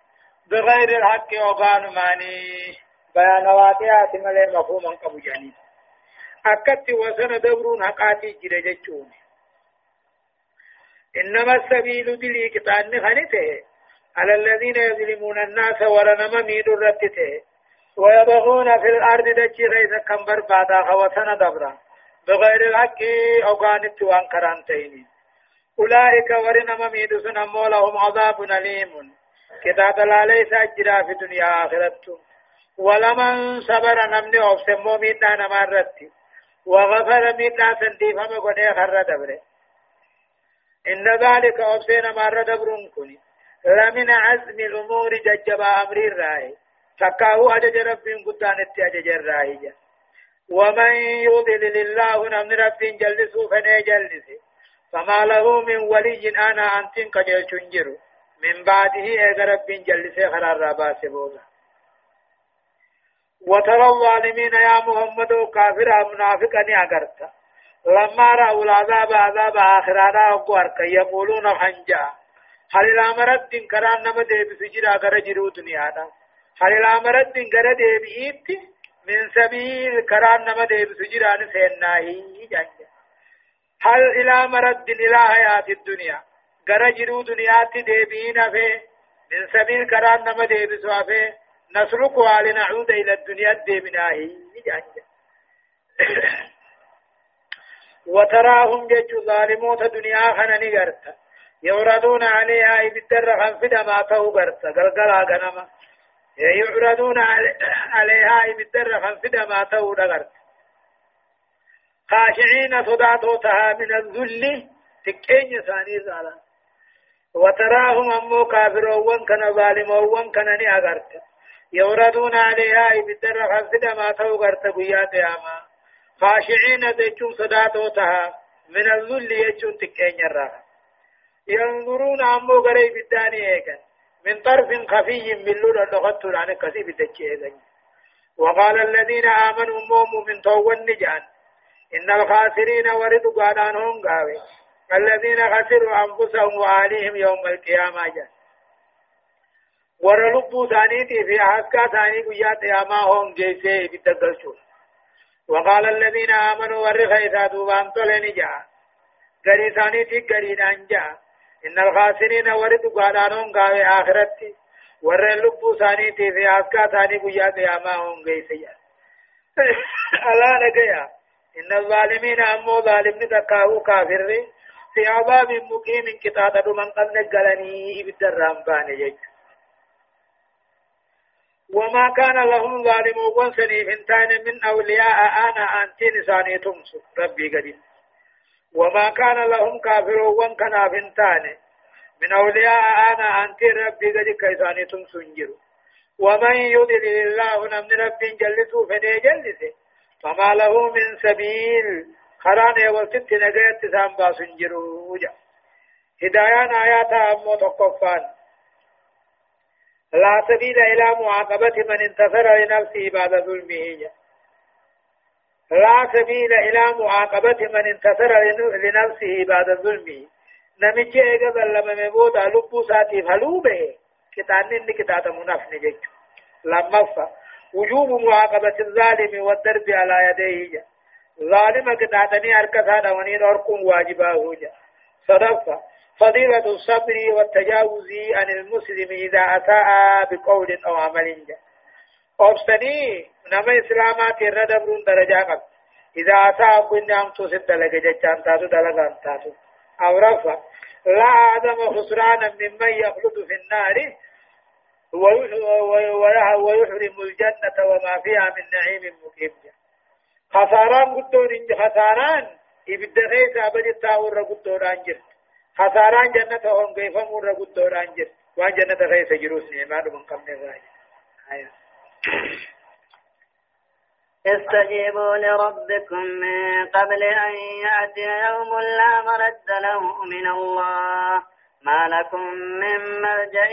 بغير الحق وقان ماني. بيان واقعات ملي مفهوما قبو جاني. أكت وسن دبرون حقاتي جرجتون إنما السبيل دلي كتان خانته على الذين يظلمون الناس ورنما ميد الرتته ويبغون في الأرض دجي غيث كم بربادا خوتنا دبرا. بغير الحق أوغانت وانكران تيني أولئك ورنما ميد سنمو لهم عذاب أليم. كتاب لا ليس أجرا في الدنيا آخرته ولمن صبر نمني أفسمو ميدنا نمارتي وغفر ميدنا سنديفم قد خر دبره. إن ذلك أفسين مار دبرون كني لمن عزم الأمور ججب أمر الرأي. تكاهو أجج رب قدان أجج الرأي ومن يضلل الله نمن رب جلسه فني جلسه فما له من ولي أنا أنتن كجل شنجر من بعده إذا رب جلسه خرار راباس بودا وترى الظالمين يا محمد كافر منافقا أغرت. لما رأوا العذاب عذاب آخرانا وقوارك يقولون حنجا. نما ديب سجرا غر جرو دنيا دا هل الامرت دين غر ديب ايت من سبيل كران نما ديب سجرا نسيناهي جانجا هل الامرت دين إلى حياة الدنيا غر جرو دنيا تي ديبين في من سبيل كران نما ديب سوافي نسلك ولنعود إلى الدنيا ديبناهي جانجا وتراهم جج ظالموت دنيا خنني غرتا يوردون عليها يبتر خنفدا ما تو غرتا غلغلا غنما يعرضون عليها يبتر خنفدا ما تو غرتا خاشعين صداتوتها من الذل تكين ثاني زالا. وتراهم أمو كافرون كان ظالمون كان ني يوردون عليها يبتر خنفدا ما تو غرتا قيات ياما خاشعين ديچون صداتوتها من الذل يچون تكين الراحة ينظرون عمو غري بالداني ايكن من طرف خفي من لون لغت عن كسيب تجيه وقال الذين آمنوا موم من تو النجان إن الخاسرين وردوا قادانهم قاوي. الذين خسروا أنفسهم وآليهم يوم القيامة. جان ورلبوا ثانيتي في حسكا ثاني قيات ياماهم جيسي بتقلشون وقال الذين آمنوا ورخ إذا دوبان طلين جاء غري ثانيتي غري نانجا. إن الخاسرين ورد قادانون قاوي آخرتي ور اللبو ثانيتي في عسكا ثاني قيا قياما هم قيسيا. (coughs) ألا نقيا. إن الظالمين أمو ظالم نتكاهو كافر. في عذاب مقيم كتابة من قد نقلني بالدرام بان يجو وما كان لهم ظالمون سنيفنتان من أولياء أنا أنتين ثاني تمسك ربي قديم. وما كان لهم كافرون كنا فنتان من أولياء أنا أنت ربي قد كيساني تمسنجر ومن يضلل الله نمن رب جلسه فني جلسه. فما له من سبيل. خران وست نجيت سام باسنجر وجا. هدايان آيات أمو تقفان. لا سبيل إلى معاقبة من انتصر لنفسه بعد ظلمه. لا سبيل إلى معاقبة من انتصر لنفسه بعد ظلمه نمچه اگه ظلم مبودا لبو ساتي فلوبه. كتان نن كتات منافن جيج لما وجوب معاقبة الظالم والدرب على يديه. ظالم كتاتني أركسا دونين أركم واجباه جا صدفة. فضيلة الصبر والتجاوز عن المسلم إذا أساء بقول أو عمل جا. أبسني نما إسلامات الردبرون درجة قبل إذا أتى كن نام توسد دلق جتان تاتو دلق تاتو أو رفع لا عدم خسرانا ممن يخلد في النار ويحرم الجنة وما فيها من نعيم مقيم خساران قدون خساران إبدا غيث أبدا تاور قدون أنجر خساران جنة هم كيف مر قدون أنجر وان جنة غيث جروس نعمان من قبل الراجع آية استجيبوا لربكم من قبل أن يأتي يوم لا مرد له من الله. ما لكم من ملجأ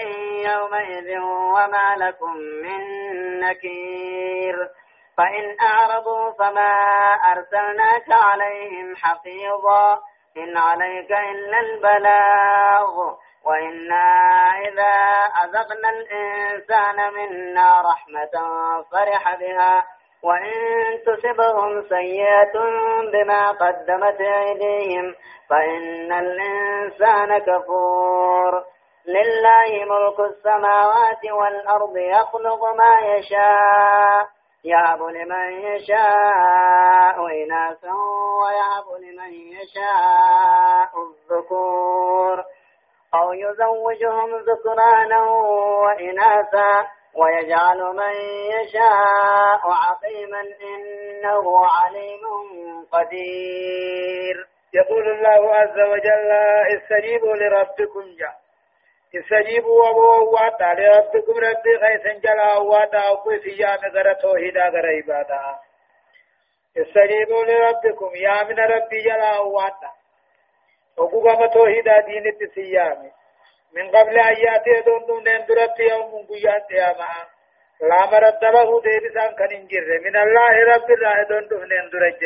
يومئذ وما لكم من نكير. فإن أعرضوا فما أرسلناك عليهم حفيظا. إن عليك إلا البلاغ. وإنا إذا أذقنا الإنسان منا رحمة فرح بها وإن تصبهم سيئة بما قدمت أيديهم فإن الإنسان كفور. لله ملك السماوات والأرض يخلق ما يشاء يهب لمن يشاء إناثا ويهب لمن يشاء الذكور. أو يزوجهم ذكرانا وإناثا ويجعل من يشاء عقيما إنه عليم قدير. يقول الله عز وجل استجيبوا لربكم جاء استجيبوا وواتا لربكم ربي خيسا جلا وواتا وقوي سيام غر توحيدا غر عبادا استجيبوا لربكم يا من ربي جلا وواتا وقوما توحيدا دين التسيام من قبل أن يأتي دون دون درت يوم قيات ياما لا مرد له ديبسان كان انجر من الله رب الله دون دون درت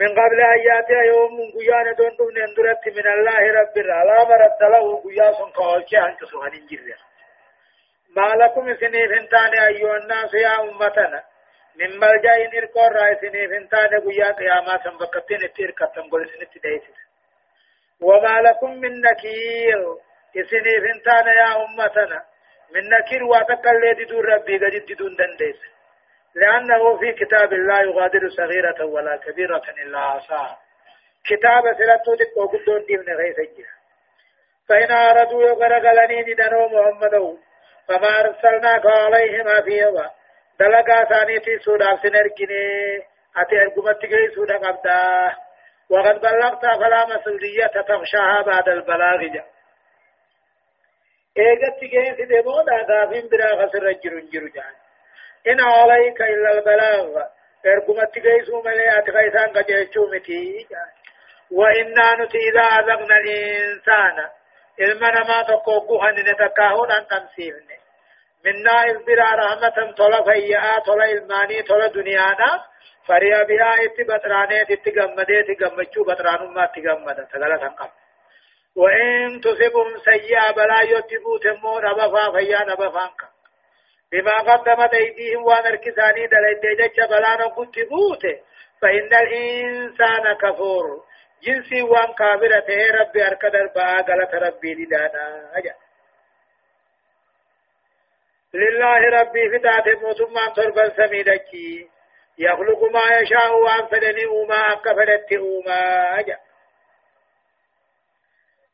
من قبل أن يأتي يوم قيان دون دون اندرت من الله رب لا مرد له قياس كالكي أنك سوهن انجر ما لكم سنيف انتان أيها الناس يا أمتنا من ملجأ نرقر رأي سنيف انتان قيا قياما سنبكتين اتيركتن قل سنت ديسد وما لكم من نكير سنيف انتان يا أمتنا من نكير واتقل دون ربي قد دون دنديس لأنه في كتاب الله يغادر صغيرة ولا كبيرة إلا عصاها كتاب سلطو دقو قدون دي من غيث الجهة فإن أردوا يغرقلني ندنو محمد فما أرسلناك عليهم حفيظا دلقا ثاني في سودا سنركني أتي أرقمت جي سودا قبدا وقد بلغت فلا مسؤولية تخشاها بعد البلاغ جا إيجت جي سيدمو دا غافين برا خسر جرون جرو جان إن عليك إلا البلاغ إرقمت جيسو ملي أتغيثان قجيشو متي وإنا نتي إذا أذقنا الإنسان إلمنا ما تقوقوها نتكاهون أن تمثيلني منا إذبرا رحمة طول فيئا طول إلماني طول دنيانا. فريا بها اتبطراني تتغمدي تغمجو بطران ما تغمد. تغلا تنقب وإن تصبهم سيئة بلا يتبوت مو ربفا فيا نبفانك بما قدمت أيديهم جتش بلانا قد بوته فإن الإنسان كفور. جنسي وان كافرة ربي أركد الباء غلط ربي لدانا. أجا لله ربي ذات موتما تربا سميدكي. يخلق ما يشاء وان فدني أوما أكفرت أوما. أجا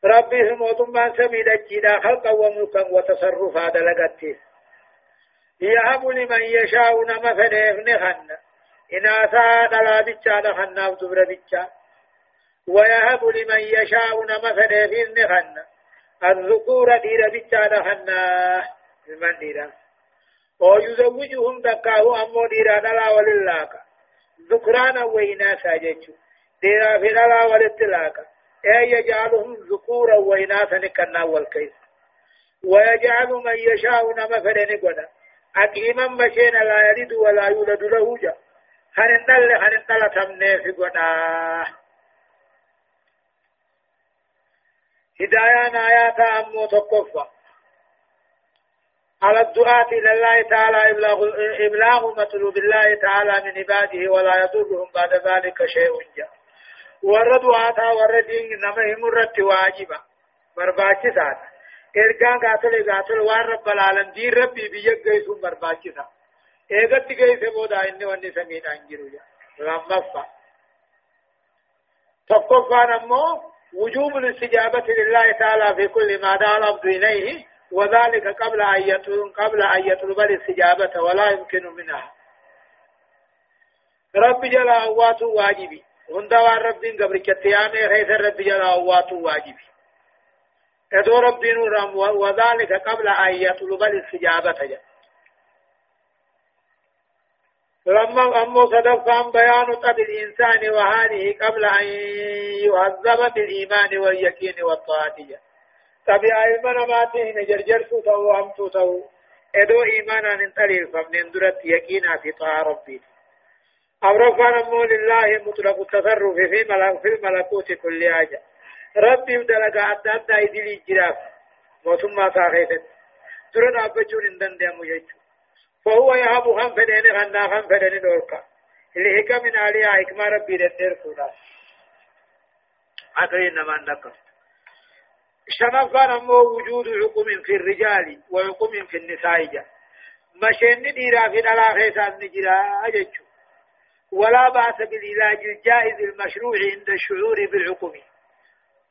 ربي موتما سميدكي لا خلق وملكا وتصرفا دلقته يهب لمن يشاء نما فديف نخن. إناثا دلا بيتشا نخنا وتبر بيتشا. ويهب لمن يشاء نما فديف نخن. الذكور دير بيتشا نخنا المن ديرا ويزوجهم دكاه أمو ديرا دلا وللاك ذكرانا وإناثا جيتشو ديرا في دلا ولتلاك أي يجعلهم ذكورا وإناثا نكنا والكيس ويجعل من يشاء نما فديف نقنا أكيما مشينا لا يلد ولا يولد له جا هنندل هنندل تمني في قدا هدايان آيات أمو تقفى على الدعاة إلى الله تعالى إبلاغ, إبلاغ مطلوب الله تعالى من عباده ولا يضرهم بعد ذلك شيء جاء. ورد آتا ورد نمهم رت واجبا برباچي ساتا ergaan gaatole gaatole waan rabbal aalamiin rabbii biyya geessuun barbaachisa eegatti geesse booda inni wanni samiidhaan jiru lammaffa tokkoffaan ammoo وجوب الاستجابة لله تعالى في كل ما دعا العبد إليه. وذلك قبل أن قبل أن يطلب الاستجابة ولا يمكن منها. رب جل أوات واجبي. هندا رب قبل كتيامي خيث رب جل أوات واجبي. ادو ربي نورم وذلك قبل أن يطلب الاستجابة جا. لما أمو صدفا بيان طب الإنسان وهذه قبل أن يعذب بالإيمان واليقين والطاعة طبيعة إيمان ما تهن جرجر تو هم تو ادو إيمانا ننتلي فمن درت يقينا في طاعة ربي أمرفان أمو لله مطلق التصرف في ملك في الملكوت كل حاجة ربي دلقا أدى أدى إدلي جراف موسم ساخيست ترى أبجون إندن ديمو يجو فهو يهب خم فدين غنا خم فدين دولكا اللي هكا من عليها حكمة ربي دندر كودا أكري نمان نكا شنفان أمو وجود حكم في الرجال وحكم في النساء جا مشين ديرا في الألاخي سان نجرا أججو ولا بأس بالعلاج الجائز المشروع عند الشعور بالحكم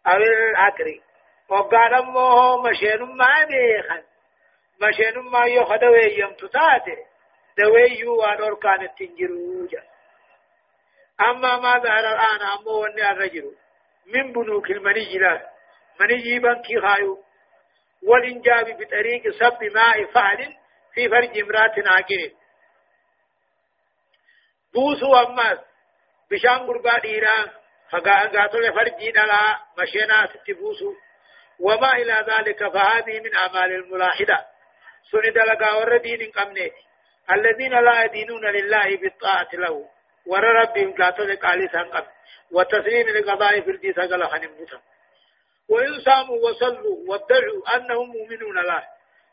أو العقري وقال أمه مشين ما بيخن مشين ما يخدوي يمتتاتي دوي وانور كانت تنجروجا أما ما ظهر الآن أمه وني الرجل من بنوك المني لا من يجيبا كي خايو. والإنجاب بطريق صب ماء فعل في فرج امرات عاقل بوسو أماس بشان قربا ديرا فقاتل فرجي دلا مشينا ستبوسو وما إلى ذلك فهذه من أعمال الملاحدة. سند لقا ور دين قمنيتي الذين لا يدينون لله بالطاعة له. ور ربهم لا تلك علي سنقب وتسليم لقضاء في الدين سقل خنمتا وإن صاموا وصلوا وادعوا أنهم مؤمنون له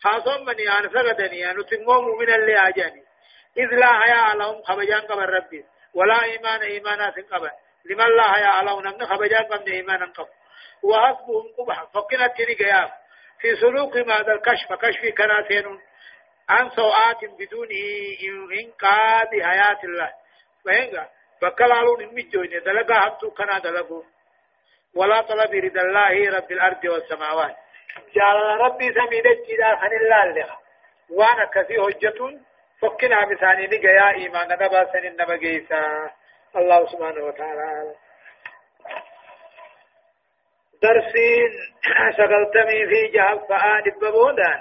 حاصم من يعني فقدني يعني تنمو مؤمنا اللي أجاني. إذ لا حياء لهم خبجان قبل ربي. ولا إيمان إيمانات قبل لمن لا حياء لهم نمن خبجان قبل إيمانا قبل وحسبهم قبحا. فقنا تنقيا في سلوك ماذا الكشف كشف كناتين عن سوءات بدون إنقاذ حياة الله. فهنگا؟ فكلالون المجوين دلقا حبتو كنا دلقون. ولا طلب رد الله رب الأرض والسماوات. جعل ربي سميد الجدار عن الله. لها وأنا كثي هجة فكنا مثاني نقيا إيمان. نبا سنين نبا قيسا الله سبحانه وتعالى. درسين. شغلتمي في جهل فآن ببودان.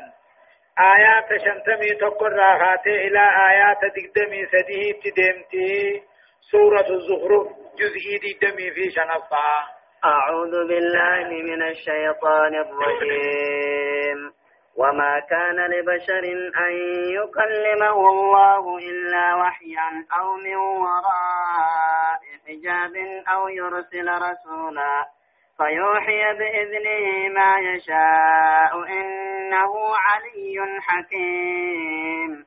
آيات شنتمي تقر راخاتي إلى آيات دقدمي سديه تدمتي. سورة الزخرف جزئي دقدمي في شنفا. أعوذ بالله من الشيطان الرجيم. وما كان لبشر أن يكلمه الله إلا وحيا أو من وراء حجاب أو يرسل رسولا. فيوحي بإذنه ما يشاء إنه علي حكيم.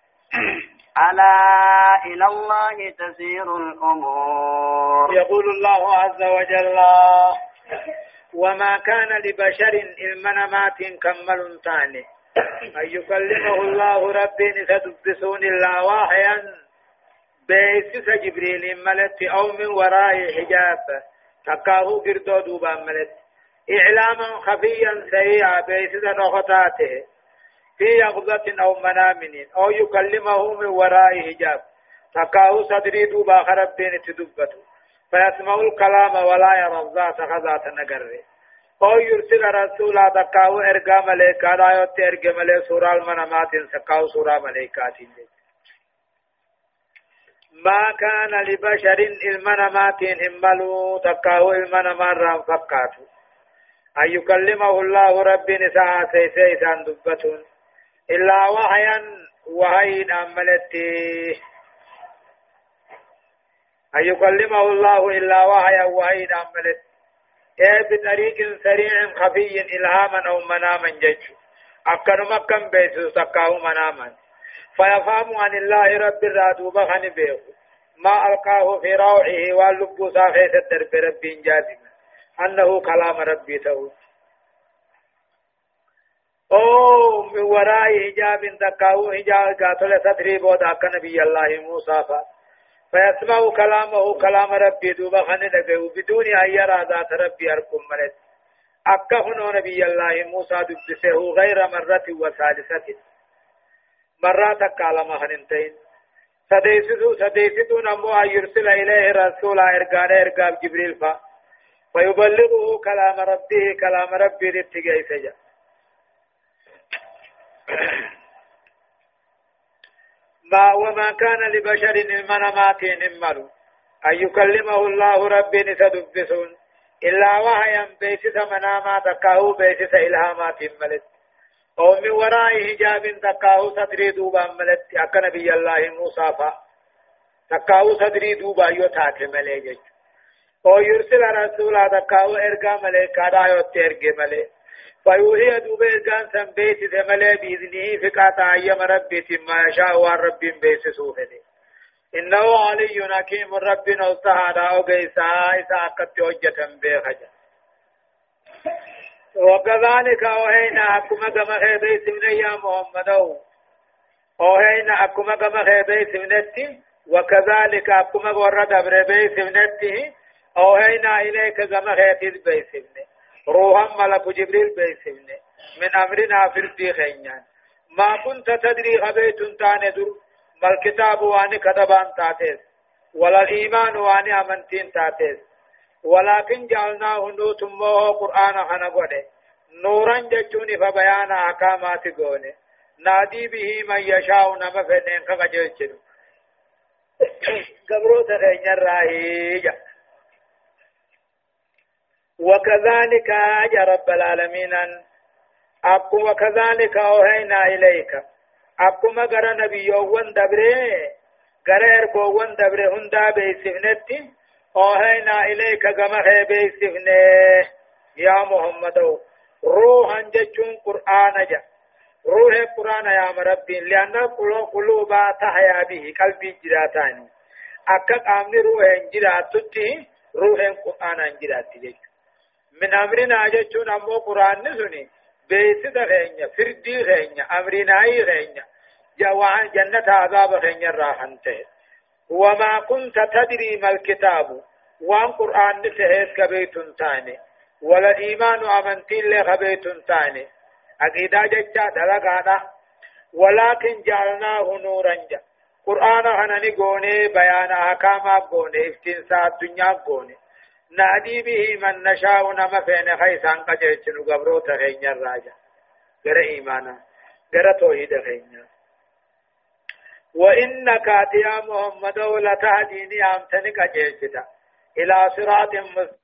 (clears throat) ألا إلى الله تسير الأمور. يقول الله عز وجل وما كان لبشر المنامات كمل ثاني أن يكلمه الله ربي ستدبسون الله واحيا. بيسس جبريل ملت أو من وراء حجاب. تكاهو قردو دوبا ملت. إعلاما خفيا سريعا بيسس نخطاته في يغضة أو منام أو يكلمه من وراء حجاب. تكاهو صدري دوبا خرب بين تدبته فيسمع الكلام ولا يرى الذات خذات نقره. أو يرسل رسولا تكاو ارغا ملائكة لا يوت ارغا ملائكة سورة المنامات سكاو سورة ملائكات ما كان لبشر المنامات هملو تكاو المنامات رام فكاتو أن يكلمه الله رب نساء سيسي سان دبتون. إلا وحيا وهين أملتي. أن يكلمه الله إلا وحيا وهين أملتي. إيه بطريق سريع خفي إلهاما أو مناما جج. أكنما كم بيسو سكاو مناما. فيفهم عن الله رب الرادوب خن بيه ما ألقاه في روعه واللب سافيت الدرب رب جازم أنه كلام ربي تهود أو من وراء حجاب تقاو حجاب قاتل ستري بود اك نبي الله موسى فا فيسمع كلامه كلام ربي دوبا خن دغه بدون ان يرى ذات ربي اركم ملت اك هنو نبي الله موسى دبسه غير مرة وثالثة مرات كلام خنتين سديسدو سديسدو نمو يرسل إليه رسولا إرقان إرقام جبريل فا فيبلغه كلام ربه كلام ربه لتقى سجا ما وما كان لبشر المنامات نمر أن يكلمه الله ربي نتدبسون. إلا وحيا بيسس منامات كاهو بيسس إلهامات ملت أو من وراء حجاب تكاهو صدري دوبا ملت أكا نبي الله موسى فا. تكاهو صدري دوبا يوتات ملي أو يرسل رسولا تكاهو إرقا ملي كادا يوت إرقا ملي فيوهي دوبه كان سنبيت ثملي بإذنه فقاطع أيام ربي ما يشاء والرب بيس سوفني. إنه علي حكيم رب نوستهادا أو قيسا أكت حجة بيخجا. وكذلك أوهينا أكما كما خيبي سمنا يا محمد أوهينا أكما كما خيبي سمنتي. وكذلك أكما ورد أبربي سمنتي. أوهينا إليك كما خيبي بي سمني روحا ملك جبريل بي سمني من أمرنا في الديخين ما كنت تدري غبيت تاني در. ما الكتاب واني كتبان تاتيس. ولا الإيمان واني أمنتين تاتيس. ولكن جعلناه نوت مو قرآن خنا نورا جچون فبيان أحكامات قونه نادي به من يشاء نما فنين كجلچن (coughs) قبرو تغير الراهي وكذلك يا رب العالمين. أكو وكذلك أوهينا إليك. أكو ما غرى نبيوون دبره غرى إركوون دبره هندا بيسفنتي. أوهينا إليك كما هي يا محمد روحا جچون قرآن جا. روح قرآن يا ربي لأن قلوبا تحيا به قلبي جراتاني. أكا قامني روح جراتتي روح قرآن جراتي من أمرنا جچون أمو قرآن نسوني. بيسد غينيا فردي غينيا أمرناي غينيا. جوان جنة عذاب غينيا راحنته وما كنت تدري ما الكتاب. وان قرآن نسهيس كبيت تاني. ولا إيمان أمنتين لخبيت تاني. عقيدة ججا دلقانا. ولكن جعلناه نورا جا. قرآن هنني قوني بيان أحكام قوني افتنسا الدنيا قوني. نادي به من نشاء نما فين خيسان قجيتن قبرو تغين الراجع غير إيمانا غير توحيد غين وإنك يا محمد لتهديني أمتنك جيشتا إلى صراط مستقيم